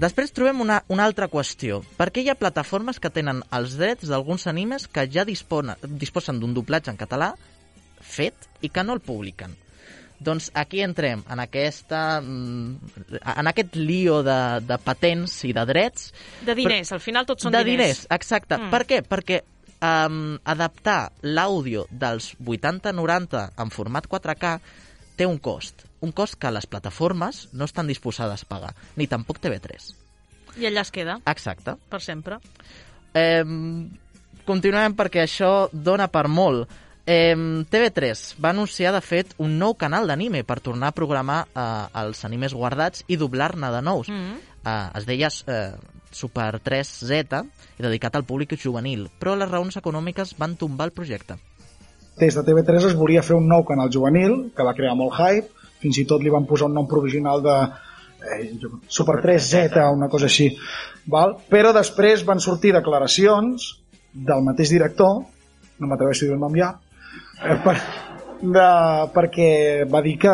Després trobem una, una altra qüestió. Per què hi ha plataformes que tenen els drets d'alguns animes que ja dispone, disposen d'un doblatge en català fet i que no el publiquen? Doncs aquí entrem en, aquesta, mm, en aquest lío de, de patents i de drets. De diners, per, al final tots són de diners. De diners, exacte. Mm. Per què? Perquè um, adaptar l'àudio dels 80-90 en format 4K té un cost. Un cost que les plataformes no estan disposades a pagar, ni tampoc TV3. I allà es queda. Exacte. Per sempre. Eh, continuem perquè això dona per molt. Eh, TV3 va anunciar, de fet, un nou canal d'anime per tornar a programar eh, els animes guardats i doblar-ne de nous. Mm -hmm. eh, es deia eh, Super 3Z i dedicat al públic juvenil, però les raons econòmiques van tombar el projecte. Des de TV3 es volia fer un nou canal juvenil, que va crear molt hype, fins i tot li van posar un nom provisional de eh, Super 3Z o una cosa així. Val? Però després van sortir declaracions del mateix director, no m'atreveixo a dir el nom ja, per, de, perquè va dir que,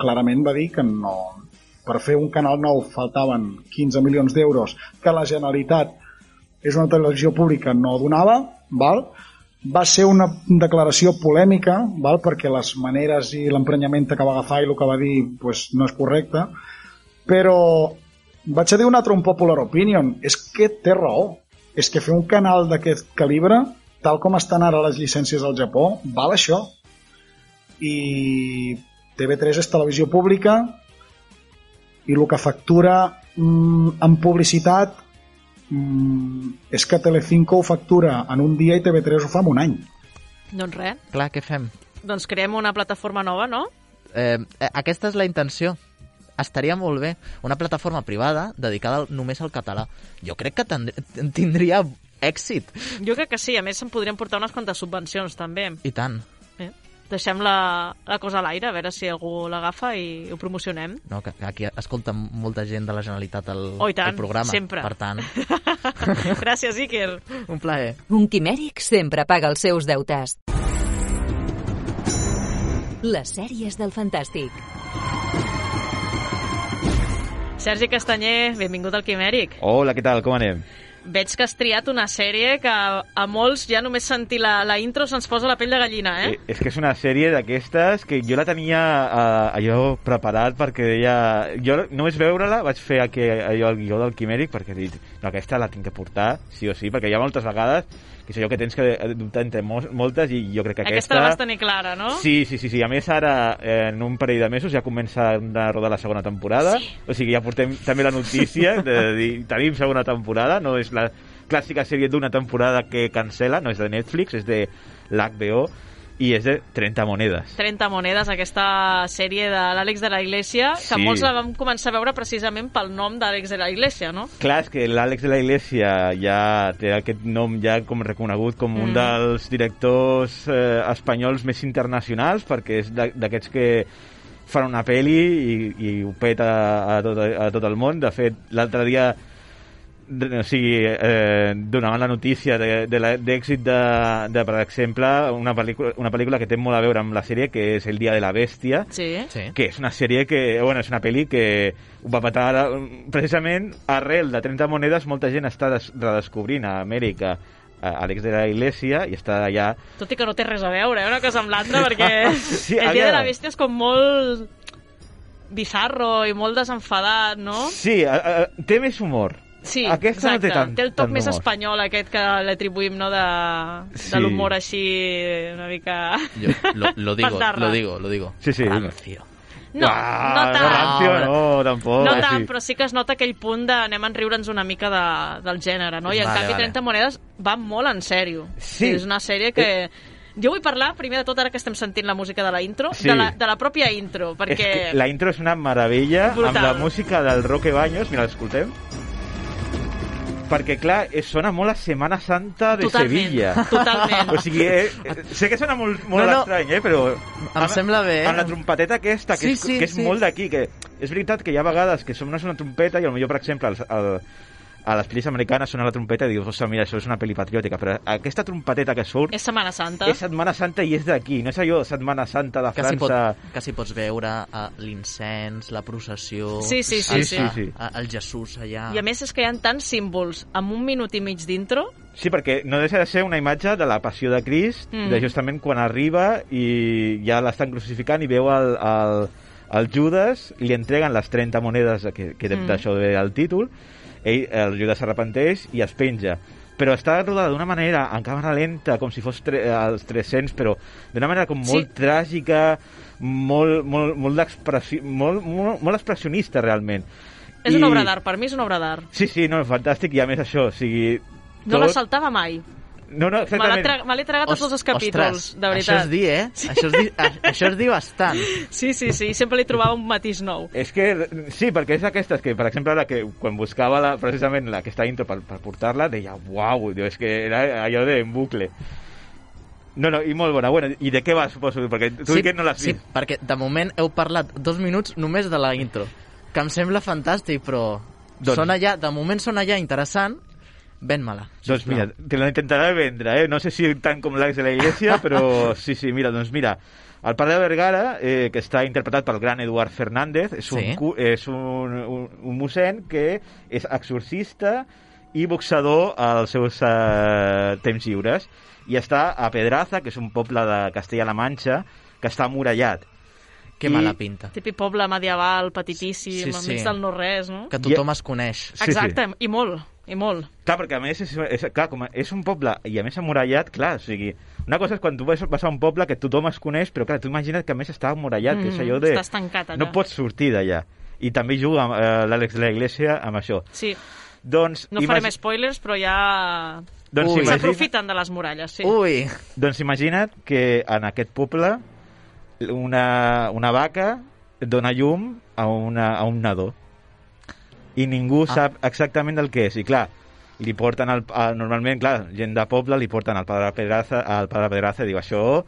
clarament va dir que no, per fer un canal nou faltaven 15 milions d'euros que la Generalitat és una televisió pública no donava, val? va ser una declaració polèmica, val? perquè les maneres i l'emprenyament que va agafar i el que va dir pues, no és correcte, però vaig a dir una altra un popular opinion, és que té raó. És que fer un canal d'aquest calibre, tal com estan ara les llicències al Japó, val això. I TV3 és televisió pública i el que factura mm, en publicitat mm, és que Telecinco ho factura en un dia i TV3 ho fa en un any. Doncs res. Clar, què fem? Doncs creem una plataforma nova, no? Eh, aquesta és la intenció. Estaria molt bé. Una plataforma privada dedicada només al català. Jo crec que tindria èxit. Jo crec que sí. A més, se'n podrien portar unes quantes subvencions, també. I tant. Eh? Deixem la, la cosa a l'aire, a veure si algú l'agafa i ho promocionem. No, que, que aquí escolta molta gent de la Generalitat el, oh, tant, el programa. sempre. Per tant... Gràcies, Iker. Un plaer. Un quimèric sempre paga els seus deutes. Les sèries del Fantàstic. Sergi Castanyer, benvingut al Quimèric. Hola, què tal? Com anem? Veig que has triat una sèrie que a molts ja només sentir la, la intro se'ns posa la pell de gallina, eh? eh? És que és una sèrie d'aquestes que jo la tenia eh, allò preparat perquè deia... Jo només veure-la vaig fer aquí, allò el guió del Quimèric perquè he dit, no, aquesta la tinc que portar, sí o sí, perquè hi ha moltes vegades que és allò que tens que dubtar entre moltes i jo crec que aquesta... Aquesta la vas tenir clara, no? Sí, sí, sí, sí. A més, ara, eh, en un parell de mesos ja comença a rodar la segona temporada. Sí. O sigui, ja portem també la notícia de dir, tenim segona temporada, no és la clàssica sèrie d'una temporada que cancela, no és de Netflix, és de l'HBO i és de 30 monedes. 30 monedes, aquesta sèrie de l'Àlex de la Iglesia, que Sí. molts la vam començar a veure precisament pel nom d'Àlex de la Iglesia, no? Clar, és que l'Àlex de la Iglesia ja té aquest nom ja com reconegut com un Mm. dels directors eh, espanyols més internacionals, perquè és d'a- d'aquests que fan una peli i, i ho peta a tot, a tot el món. De fet, l'altre dia o sigui, eh, donaven la notícia de, de d'èxit de, de, per exemple, una pel·lícula, una pel·lícula que té molt a veure amb la sèrie, que és El dia de la bèstia, Sí. Sí. que és una sèrie que, bueno, és una pel·li que va patar precisament arrel de 30 monedes, molta gent està des, redescobrint a Amèrica a Àlex de la Iglesia i està allà Tot i que no té res a veure, eh, una cosa amb l'altra, perquè Sí, el dia de la bèstia és com molt bizarro i molt desenfadat, no? Sí, a, a, té més humor. Sí, Aquesta exacte. no té tant, té el toc més humor. espanyol aquest que l'atribuïm, no?, de, Sí. de l'humor així una mica... Yo lo, lo digo, lo digo, lo digo. Sí, sí. Rancio. No, ah, no tant. rancio, no, tampoc. No així. tant, però sí que es nota aquell punt de anem a enriure'ns una mica de, del gènere, no? I en Vale, canvi vale. 30 monedes va molt en sèrio. Sí. És una sèrie que... Jo vull parlar, primer de tot, ara que estem sentint la música de la intro, Sí. de, la, de la pròpia intro, És perquè... que la intro és una meravella Brutal. amb la música del Roque Baños, mira, l'escoltem. Perquè, clar, és, sona molt a Semana Santa de Totalment, Sevilla. totalment. O sigui, eh, eh, sé que sona molt, molt No, no. estrany, eh, però... Em sembla bé, eh? Amb la trompeteta aquesta, que, Sí, és, sí, que és sí. molt d'aquí, que és veritat que hi ha vegades que som una trompeta i potser, per exemple, el, el, a les pel·lis americanes sona la trompeta i dius, ostres, mira, això és una pel·li patriòtica, però aquesta trompeteta que surt És Setmana Santa. és Setmana Santa i és d'aquí, no és allò Setmana Santa de Quasi, pot, França... quasi pots veure uh, l'incens, la processió... Sí, sí, sí, el, sí. Sí, sí. uh, el Jesús allà... I a més és que hi ha tants símbols amb un minut i mig d'intro. Sí, perquè no deixa de ser una imatge de la passió de Crist, Mm. de justament quan arriba i ja l'estan crucificant i veu el, el, el Judas li entreguen les 30 monedes que, que mm. d'això ve el títol, ell, el Judas s'arrepenteix i es penja però està rodada d'una manera en càmera lenta, com si fos tre els 300, però d'una manera com molt Sí. tràgica, molt, molt, molt, d'expressi- molt, molt, molt expressionista, realment. És una obra d'art, per mi és una obra d'art. Sí, sí, no, fantàstic, i a més això, o sigui... No la saltava mai. No, no, Me exactament. tra me l'he tragat tots els capítols, ostres, de veritat. Això és dir, eh? Això és dir, a- això és dir bastant. Sí, sí, sí, sempre li trobava un matís nou. És que, sí, perquè és d'aquestes que, per exemple, ara que quan buscava la, precisament la, aquesta intro per, per portar-la, deia, uau, és que era allò de en bucle. No, no, i molt bona. Bueno, I de què va, suposo? Perquè tu sí, que no l'has sí, vist. perquè de moment heu parlat dos minuts només de la intro, que em sembla fantàstic, però Doncs- sona ja, de moment sona ja interessant, ven-me-la. Doncs sisplau. mira, te la intentaré vendre, eh? No sé si tant com l'ex de la Iglesia, però sí, sí, mira, doncs mira, el pare de Vergara, eh, que està interpretat pel gran Eduard Fernández, és un, Sí. cu- és un, un, un mossèn que és exorcista i boxador als seus eh, temps lliures i està a Pedraza, que és un poble de Castella-La Manxa, que està amurallat. Que I- mala pinta. Típic poble medieval, petitíssim, Sí, sí, sí. enmig del no-res, no? Que tothom es coneix. Sí, Exacte, i molt, i molt. Clar, perquè a més és, és, clar, com a- és un poble i a més amurallat, clar, o sigui, una cosa és quan tu vas, vas a un poble que tothom es coneix, però clar, tu imagina't que a més està amurallat, que és Mhm, allò de... estàs tancat allà. No pots sortir d'allà. I també juga eh, l'Àlex de la Iglesia amb això. Sí, Doncs, no farem spoilers, però ja doncs, imagina... s'aprofiten de les muralles, sí. Ui, doncs imagina't que en aquest poble una, una vaca dona llum a, una, a un nadó i ningú Ah. sap exactament del que és. I clar, li porten al, a, normalment, clar, gent de poble li porten al padre Pedraza, al padre Pedraza i diu això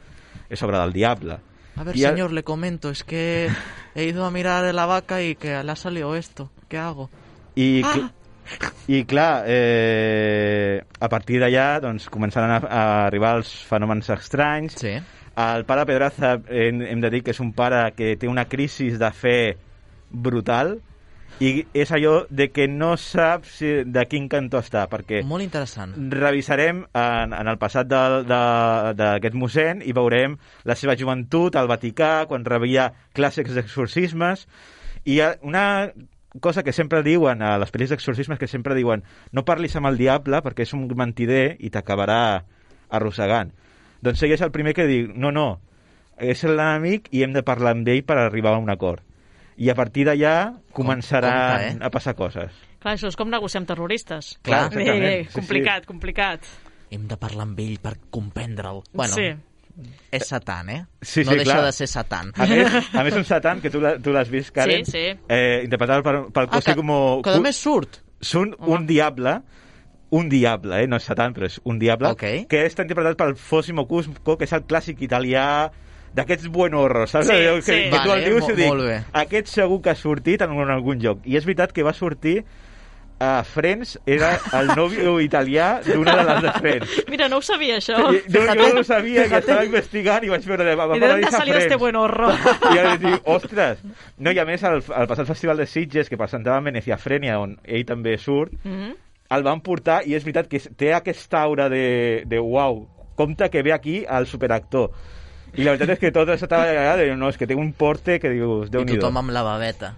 és obra del diable. a ver, Y al- señor, le comento, es que he ido a mirar la vaca y que le ha salido esto. ¿Qué hago? I, Ah! i clar, eh, a partir d'allà doncs, començaran a, a arribar els fenòmens estranys. Sí. El pare Pedraza hem, hem de dir que és un pare que té una crisi de fe brutal i és allò de que no sap si, de quin cantó està, perquè Molt interessant. revisarem en, en el passat d'aquest mossèn i veurem la seva joventut al Vaticà, quan rebia clàssics d'exorcismes, i una cosa que sempre diuen a les pel·lis d'exorcismes, que sempre diuen no parlis amb el diable perquè és un mentider i t'acabarà arrossegant. Doncs ell és el primer que diu, no, no, és l'enemic i hem de parlar amb ell per arribar a un acord. I a partir d'allà començaran compte, eh? a passar coses. Clar, això és com negociar amb terroristes. Clar, exactament. Eh, Sí, sí. complicat, complicat. Hem de parlar amb ell per comprendre'l. Bueno, Sí. és Satan, eh? Sí, no sí, deixa clar. de ser Satan. A més, a més un Satan, que tu l'ha- tu l'has vist, Karen, Sí, sí. Eh, interpretat per, pel Ah, que, Cosimo... que a més surt. Són un diable, un diable, eh? no és Satan, però és un diable, Ok. que està interpretat pel Fosimo Cusco, que és el clàssic italià d'aquests buenorros, saps? Sí, que, sí. que tu Vale, el dius i dic, molt bé. aquest segur que ha sortit en, en algun lloc. I és veritat que va sortir a Friends, era el nòvio italià d'una de les de Friends. Mira, no ho sabia, això. I, no, jo no ho sabia, que estava investigant i vaig veure... Va, va I dónde salió Friends. este buen horror? I ara dic, ostres! No, i a més, al, al passat festival de Sitges, que presentava Venecia Frenia, on ell també surt, Mhm. el van portar i és veritat que té aquesta aura de, de uau, compte que ve aquí el superactor. I la veritat és que tot estava allà, de, no, és que té un porte que dius, déu I nhi tothom amb la babeta.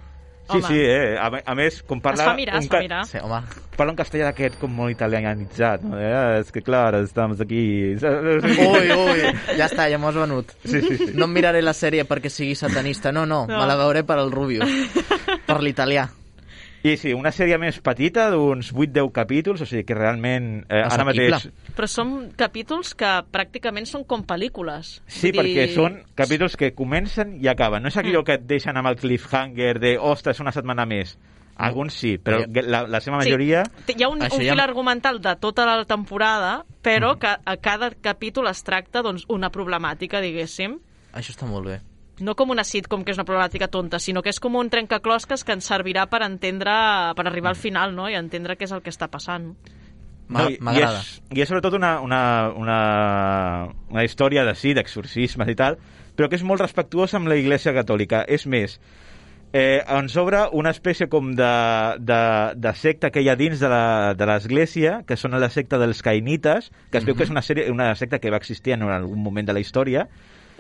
Sí, Home. sí, eh? A, a més, com parla... Es fa mirar, es un fa ca- mirar. Sí, home. Parla un castellà d'aquest com molt italianitzat, no? Eh? És que, clar, estamos aquí... Ui, ui, ja està, ja m'ho has venut. Sí, sí, sí. No em miraré la sèrie perquè sigui satanista, no, no, No. me la veuré per al Rubius, per l'italià. I sí, una sèrie més petita, d'uns 8-10 capítols, o sigui que realment eh, ara mateix... Però són capítols que pràcticament són com pel·lícules. Sí, Vull perquè dir- són capítols que comencen i acaben. No és allò que et deixen amb el cliffhanger de, ostres, una setmana més. Alguns sí, però la, la seva majoria... Sí, hi ha un, Això un ja- fil argumental de tota la temporada, però que a cada capítol es tracta doncs, una problemàtica, diguéssim. Això està molt bé. No com una sitcom, que és una problemàtica tonta, sinó que és com un trencaclosques que ens servirà per entendre, per arribar al final, no?, i entendre què és el que està passant. M'agrada. I, és, I és sobretot una, una, una, una història de sí, d'exorcismes i tal, però que és molt respectuosa amb la Iglesia Catòlica. És més, eh, ens obre una espècie com de, de, de secta que hi ha dins de la- de l'Església, que són la secta dels caïnites, que es veu que és una, sèrie, una secta que va existir en algun moment de la història.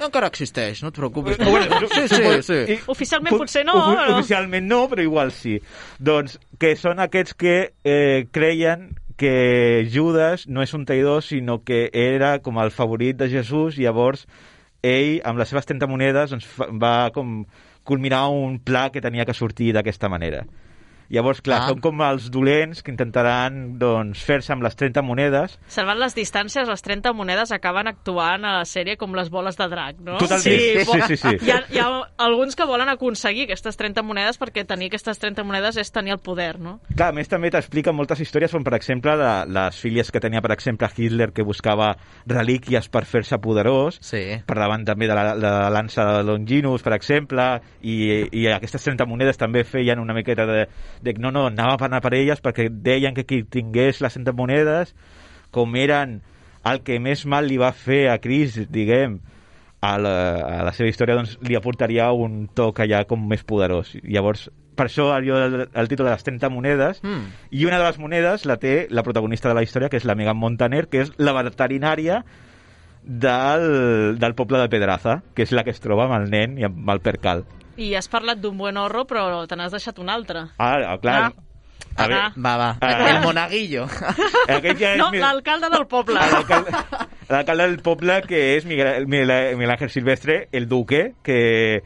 Encara existeix, no et preocupis. Bueno, sí, sí, sí. I- Oficialment potser no, però... Oficialment no, però igual sí. Doncs que són aquests que eh, creien que Judas no és un traïdor, sinó que era com el favorit de Jesús, i llavors ell, amb les seves 30 monedes, doncs, va com culminar un pla que tenia que sortir d'aquesta manera. Llavors, clar, Ah. són com els dolents que intentaran doncs, fer-se amb les 30 monedes Salvant les distàncies, les 30 monedes acaben actuant a la sèrie com les boles de drac, no? Totalment. Sí, sí, sí, sí. Hi, ha, hi ha alguns que volen aconseguir aquestes 30 monedes perquè tenir aquestes 30 monedes és tenir el poder, no? Clar, a més també t'explica moltes històries com per exemple de les filles que tenia per exemple Hitler que buscava relíquies per fer-se poderós Sí. per davant també de la, de la lança de Longinus per exemple i, i aquestes 30 monedes també feien una miqueta de, de no, no, anava per anar per elles perquè deien que qui tingués les 30 monedes com eren el que més mal li va fer a Cris, diguem, a la, a la seva història doncs, li aportaria un toc allà com més poderós. Llavors, per això allò del el títol de les 30 monedes, Mm. i una de les monedes la té la protagonista de la història, que és la Megan Montaner, que és la veterinària del, del poble de Pedraza, que és la que es troba amb el nen i amb el percal. I has parlat d'un buen horro, però te n'has deixat un altre. Ah, ah, clar. Ah. A veure, Ah. Va, va. Ah. El monaguillo. aquest ja és No, mi- l'alcalde del poble. l'alcalde l'alcalde del poble, que és Miguel, Miguel, Miguel Ángel Silvestre, el duque, que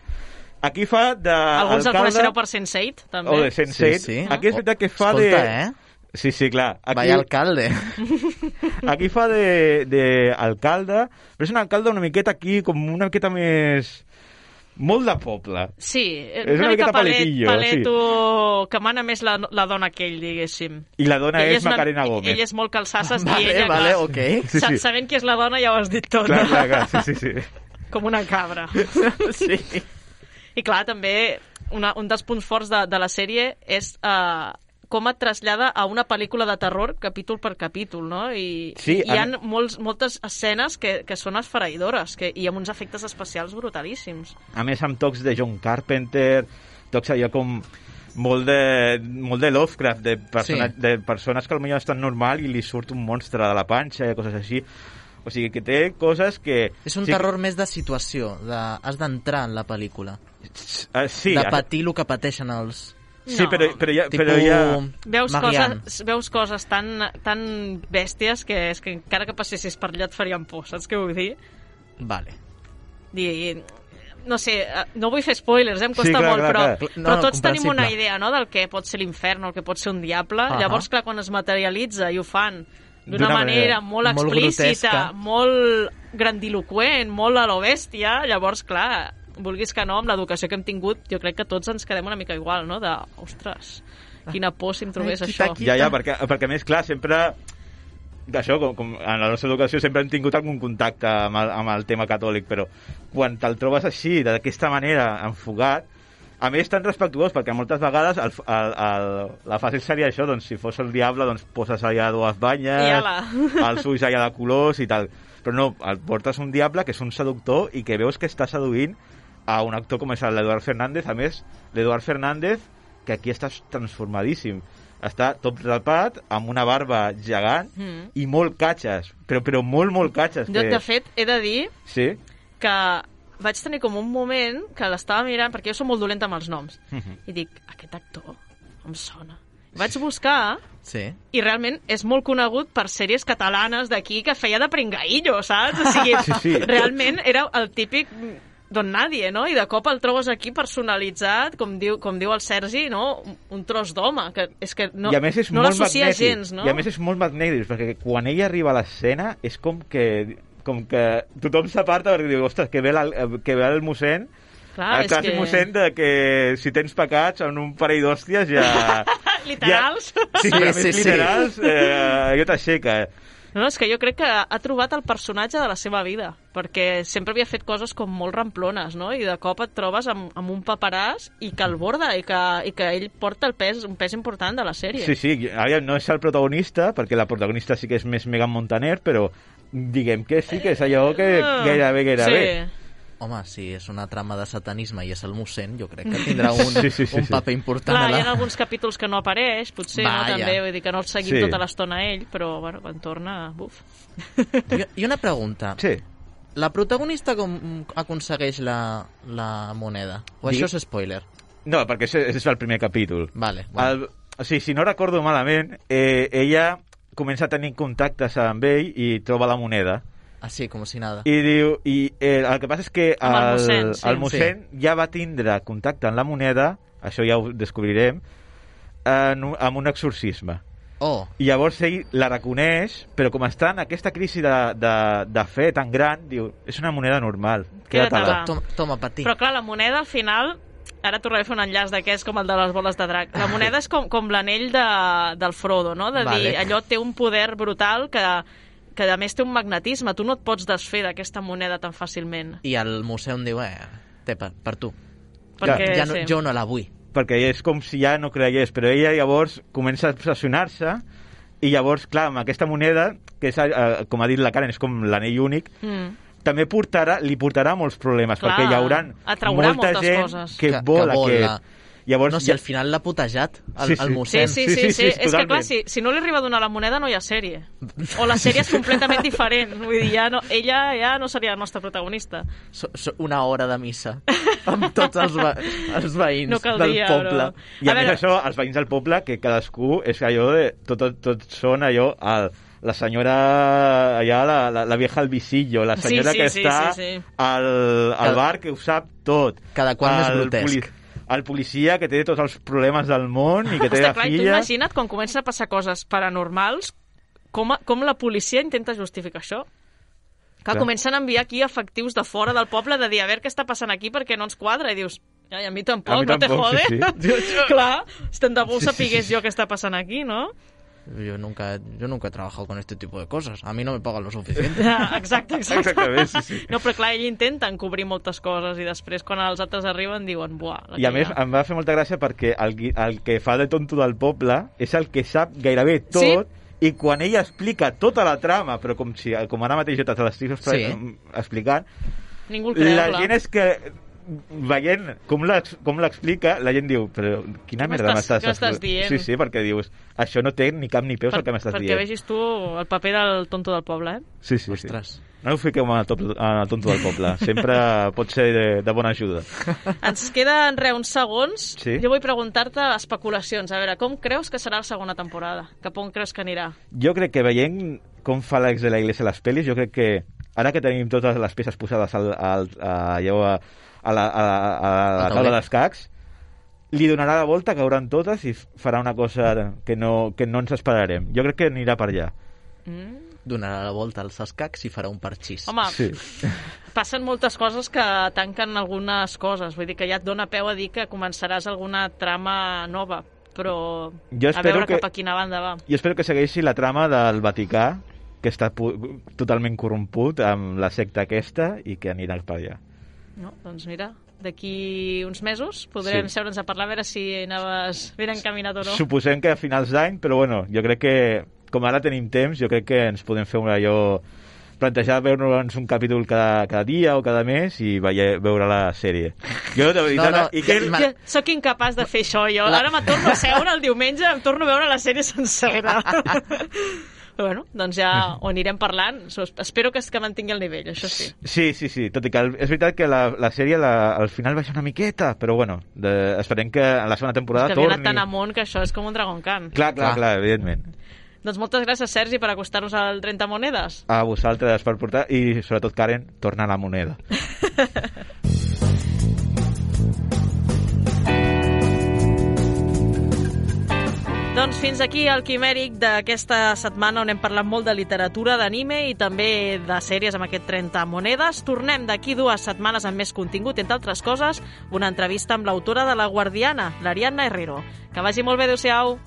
aquí fa de... Alguns el coneixereu per Sense8, també. O de Sense8. Sí, sí. Aquí és veritat que fa Escolta, de... eh? Sí, sí, clar. Aquí, Vaya alcalde. aquí fa de, de alcalde, però és un alcalde una miqueta aquí, com una miqueta més... Molt de poble. Sí, És una, una mica palet, paletillo, paleto, que mana més la, la dona que ell, diguéssim. I la dona Ell és una- Macarena Gómez. Ell és molt calçasses Vale, i ella, vale, clar, ok. Sí, sí. sabent qui és la dona ja ho has dit tot. Clar, clar, clar, sí, sí, sí. Com una cabra. sí. I clar, també una, un dels punts forts de, de la sèrie és uh, com et trasllada a una pel·lícula de terror capítol per capítol, no? I Sí, hi ha a- molts, moltes escenes que, que són esfereïdores que, i amb uns efectes especials brutalíssims. A més, amb tocs de John Carpenter, tocs allò com molt de, molt de Lovecraft, de, persona, Sí. de persones que potser estan normal i li surt un monstre de la panxa i coses així. O sigui, que té coses que... És un sí, terror més de situació, de... has d'entrar en la pel·lícula. Uh, sí, de patir el que pateixen els... sí No. però, però, ja, Tipus... però ja... Veus Marian. coses, veus coses tan, tan bèsties que és que encara que passessis per allà et farien por, saps què vull dir? Vale. Dir, no sé, eh, no vull fer spoilers, eh, em Sí, costa clar, molt, clar, però, clar. No, però no, tots tenim una idea no, del que pot ser l'infern o el que pot ser un diable. Ahà. Llavors, clar, quan es materialitza i ho fan d'una manera, manera molt molt explícita, grotesca. molt grandiloquent, molt a lo bèstia, llavors, clar, vulguis que no, amb l'educació que hem tingut, jo crec que tots ens quedem una mica igual, no? De, ostres, quina por si em trobés Ai, això. quita, Ja, ja, perquè, perquè a més, clar, sempre això, com, com en la nostra educació sempre hem tingut algun contacte amb el, amb el tema catòlic, però quan te'l trobes així, d'aquesta manera, enfogat, a més tan respectuós, perquè moltes vegades el, el, el, la fàcil seria això, doncs si fos el diable, doncs poses allà dues banyes, I ala. els ulls allà de colors i tal. Però no, el portes un diable que és un seductor i que veus que està seduint a un actor com és l'Eduard Fernández. A més, l'Eduard Fernández, que aquí està transformadíssim. Està tot rapat, amb una barba gegant Mm. i molt catxes, però, però molt, molt catxes. Jo, que... de fet, he de dir Sí? que vaig tenir com un moment que l'estava mirant, perquè jo som molt dolenta amb els noms, i dic, aquest actor em sona. Vaig buscar Sí. i realment és molt conegut per sèries catalanes d'aquí que feia de pringaillo, saps? O sigui, Sí, sí. realment era el típic don nadie, no? I de cop el trobes aquí personalitzat, com diu, com diu el Sergi, no? Un, tros d'home, que és que no, I a més és no l'associa magnètic. gens, no? I a més és molt magnètic, perquè quan ella arriba a l'escena és com que com que tothom s'aparta perquè diu, ostres, que ve, la, que ve el mossèn, Clar, el és clàssic que- mossèn de que si tens pecats en un parell d'hòsties ja... Literals. Ja, sí, Sí, sí, sí, sí, literals, eh, allò t'aixeca. No, és que jo crec que ha trobat el personatge de la seva vida, perquè sempre havia fet coses com molt ramplones, no? I de cop et trobes amb, amb un paperàs i que el borda, i que, i que ell porta el pes, un pes important de la sèrie. Sí, sí, ara no és el protagonista, perquè la protagonista sí que és més Megan Montaner, però diguem que sí que és allò que Ah, gairebé, gairebé. Sí. Home, si és una trama de satanisme i és el mossèn, jo crec que tindrà un, Sí, sí, sí, un paper important Clar, a hi la... ha alguns capítols que no apareix, potser, no, Vaja. també, vull dir que no el seguim Sí. tota l'estona ell, però, bueno, quan torna, buf. I, I una pregunta. Sí. La protagonista com aconsegueix la, la moneda? O Digui- això és spoiler? No, perquè és, és el primer capítol. Vale, bueno. El, o sigui, si no recordo malament, eh, ella comença a tenir contactes amb ell i troba la moneda. Així, com si nada. I diu... I eh, el que passa és que el el, mossèn, sí. el mossèn ja va tindre contacte amb la moneda, això ja ho descobrirem, en, un- amb un exorcisme. Oh, I llavors ell la reconeix, però com està en aquesta crisi de, de, de fe tan gran, diu, és una moneda normal. Queda't Queda't-la. allà. toma, toma per ti. Però clar, la moneda al final ara tornaré a fer un enllaç d'aquest com el de les boles de drac. La moneda és com, com l'anell de, del Frodo, no? De Vale. dir, allò té un poder brutal que, que a més té un magnetisme. Tu no et pots desfer d'aquesta moneda tan fàcilment. I el mossèn diu, eh, té per, per tu. Perquè, ja no, sí. Jo no la vull. perquè és com si ja no cregués, però ella llavors comença a obsessionar-se i llavors, clar, amb aquesta moneda, que és, eh, com ha dit la Karen, és com l'anell únic, Mm. també portarà, li portarà molts problemes, Clar, perquè hi haurà molta moltes gent coses. que, Que- vol que vol aquest. La- Llavors, No, si al final l'ha putejat, el, Sí, sí. el Sí, mossèn. sí, Sí, sí, sí, sí, sí, És que, clar, si, si no li arriba a donar la moneda no hi ha sèrie. O la sèrie és completament diferent. Vull dir, ja no, ella ja no seria la nostra protagonista. So, so, una hora de missa amb tots els, ve els veïns No caldria, del poble. però- I a, A més veure- això, els veïns del poble, que cadascú és allò de... Tot, tot, tot són allò... El, la senyora allà, la, la, la vieja al visillo, la Sí, senyora sí, que sí, està sí, sí. Al, al bar que ho sap tot. Cada qual més grotesc. El policia que té tots els problemes del món i que té Està la clar, i tu filla... imagina't quan comencen a passar coses paranormals, com, a- com la policia intenta justificar això. Que Clar. comencen a enviar aquí efectius de fora del poble de dir a veure què està passant aquí perquè no ens quadra. I dius, ai, a mi tampoc, A mi no te tampoc, jode. sí, Clar, si tant de bo ho Sí, sí, sapigués sí. jo què està passant aquí, no? Yo nunca, yo nunca he trabajado con este tipo de cosas. A mí no me pagan lo suficiente. Exacte, exacte. Exactament, sí, sí. No, però clar, ell intenta encobrir moltes coses i després quan els altres arriben diuen, buah, la I a més em va fer molta gràcia perquè el, el que fa de tonto del poble és el que sap gairebé tot Sí. i quan ella explica tota la trama, però com, si, com ara mateix jo te l'estic expli- Sí. explicant, Ningú el creu, la clar. gent és que veient com l'ex- com l'explica, la gent diu, però quina Què merda m'estàs- què expli-" dient? Sí, sí, perquè dius, això no té ni cap ni peus el que m'estàs perquè dient. vegis tu el paper del tonto del poble, eh? Sí, sí, Ostres. sí. No ho fiqueu en el, top, en el tonto del poble. Sempre pot ser de, de bona ajuda. Ens queden re uns segons. Sí. Jo vull preguntar-te especulacions. A veure, com creus que serà la segona temporada? Cap on creus que anirà? Jo crec que veient com fa l'ex de la Iglesia a les pel·lis, jo crec que ara que tenim totes les peces posades al, al, a, allò a, a la, a, la- a la Al taula d'escacs, li donarà la volta, cauran totes i farà una cosa que no, que no ens esperarem. Jo crec que anirà per allà. Mm? Donarà la volta als escacs i farà un parxís. Home, Sí. passen moltes coses que tanquen algunes coses. Vull dir que ja et dona peu a dir que començaràs alguna trama nova. Però Jo a espero veure que- cap a quina banda va. Jo espero que segueixi la trama del Vaticà, que està totalment corromput amb la secta aquesta i que anirà per allà. No? Doncs mira, d'aquí uns mesos podrem Sí. seure'ns a parlar a veure si anaves ben encaminat o no. Suposem que a finals d'any, però bueno, jo crec que com ara tenim temps, jo crec que ens podem fer un allò plantejar veure'ns un capítol cada, cada dia o cada mes i veure, veure la sèrie. Jo, de veritat... No, no, i que, Ma- Jo sóc incapaç de fer això, jo. La- Ara me torno a seure el diumenge, em torno a veure la sèrie sencera. Bueno, doncs ja ho anirem parlant. So, Espero que es que mantingui el nivell, això sí. Sí, sí, sí, tot i que el, és veritat que la, la sèrie la, al final baixa una miqueta, però bueno, de, esperem que en la segona temporada És que havia torni... anat tan amunt que això és com un Dragon Khan. Clar, clar, clar, evidentment. Doncs moltes gràcies, Sergi, per acostar-nos al 30 monedes. A vosaltres per portar, i sobretot, Karen, torna a la moneda. Doncs fins aquí el Quimèric d'aquesta setmana on hem parlat molt de literatura, d'anime i també de sèries amb aquest 30 monedes. Tornem d'aquí dues setmanes amb més contingut, entre altres coses, una entrevista amb l'autora de La Guardiana, l'Ariadna Herrero. Que vagi molt bé, adeu-siau.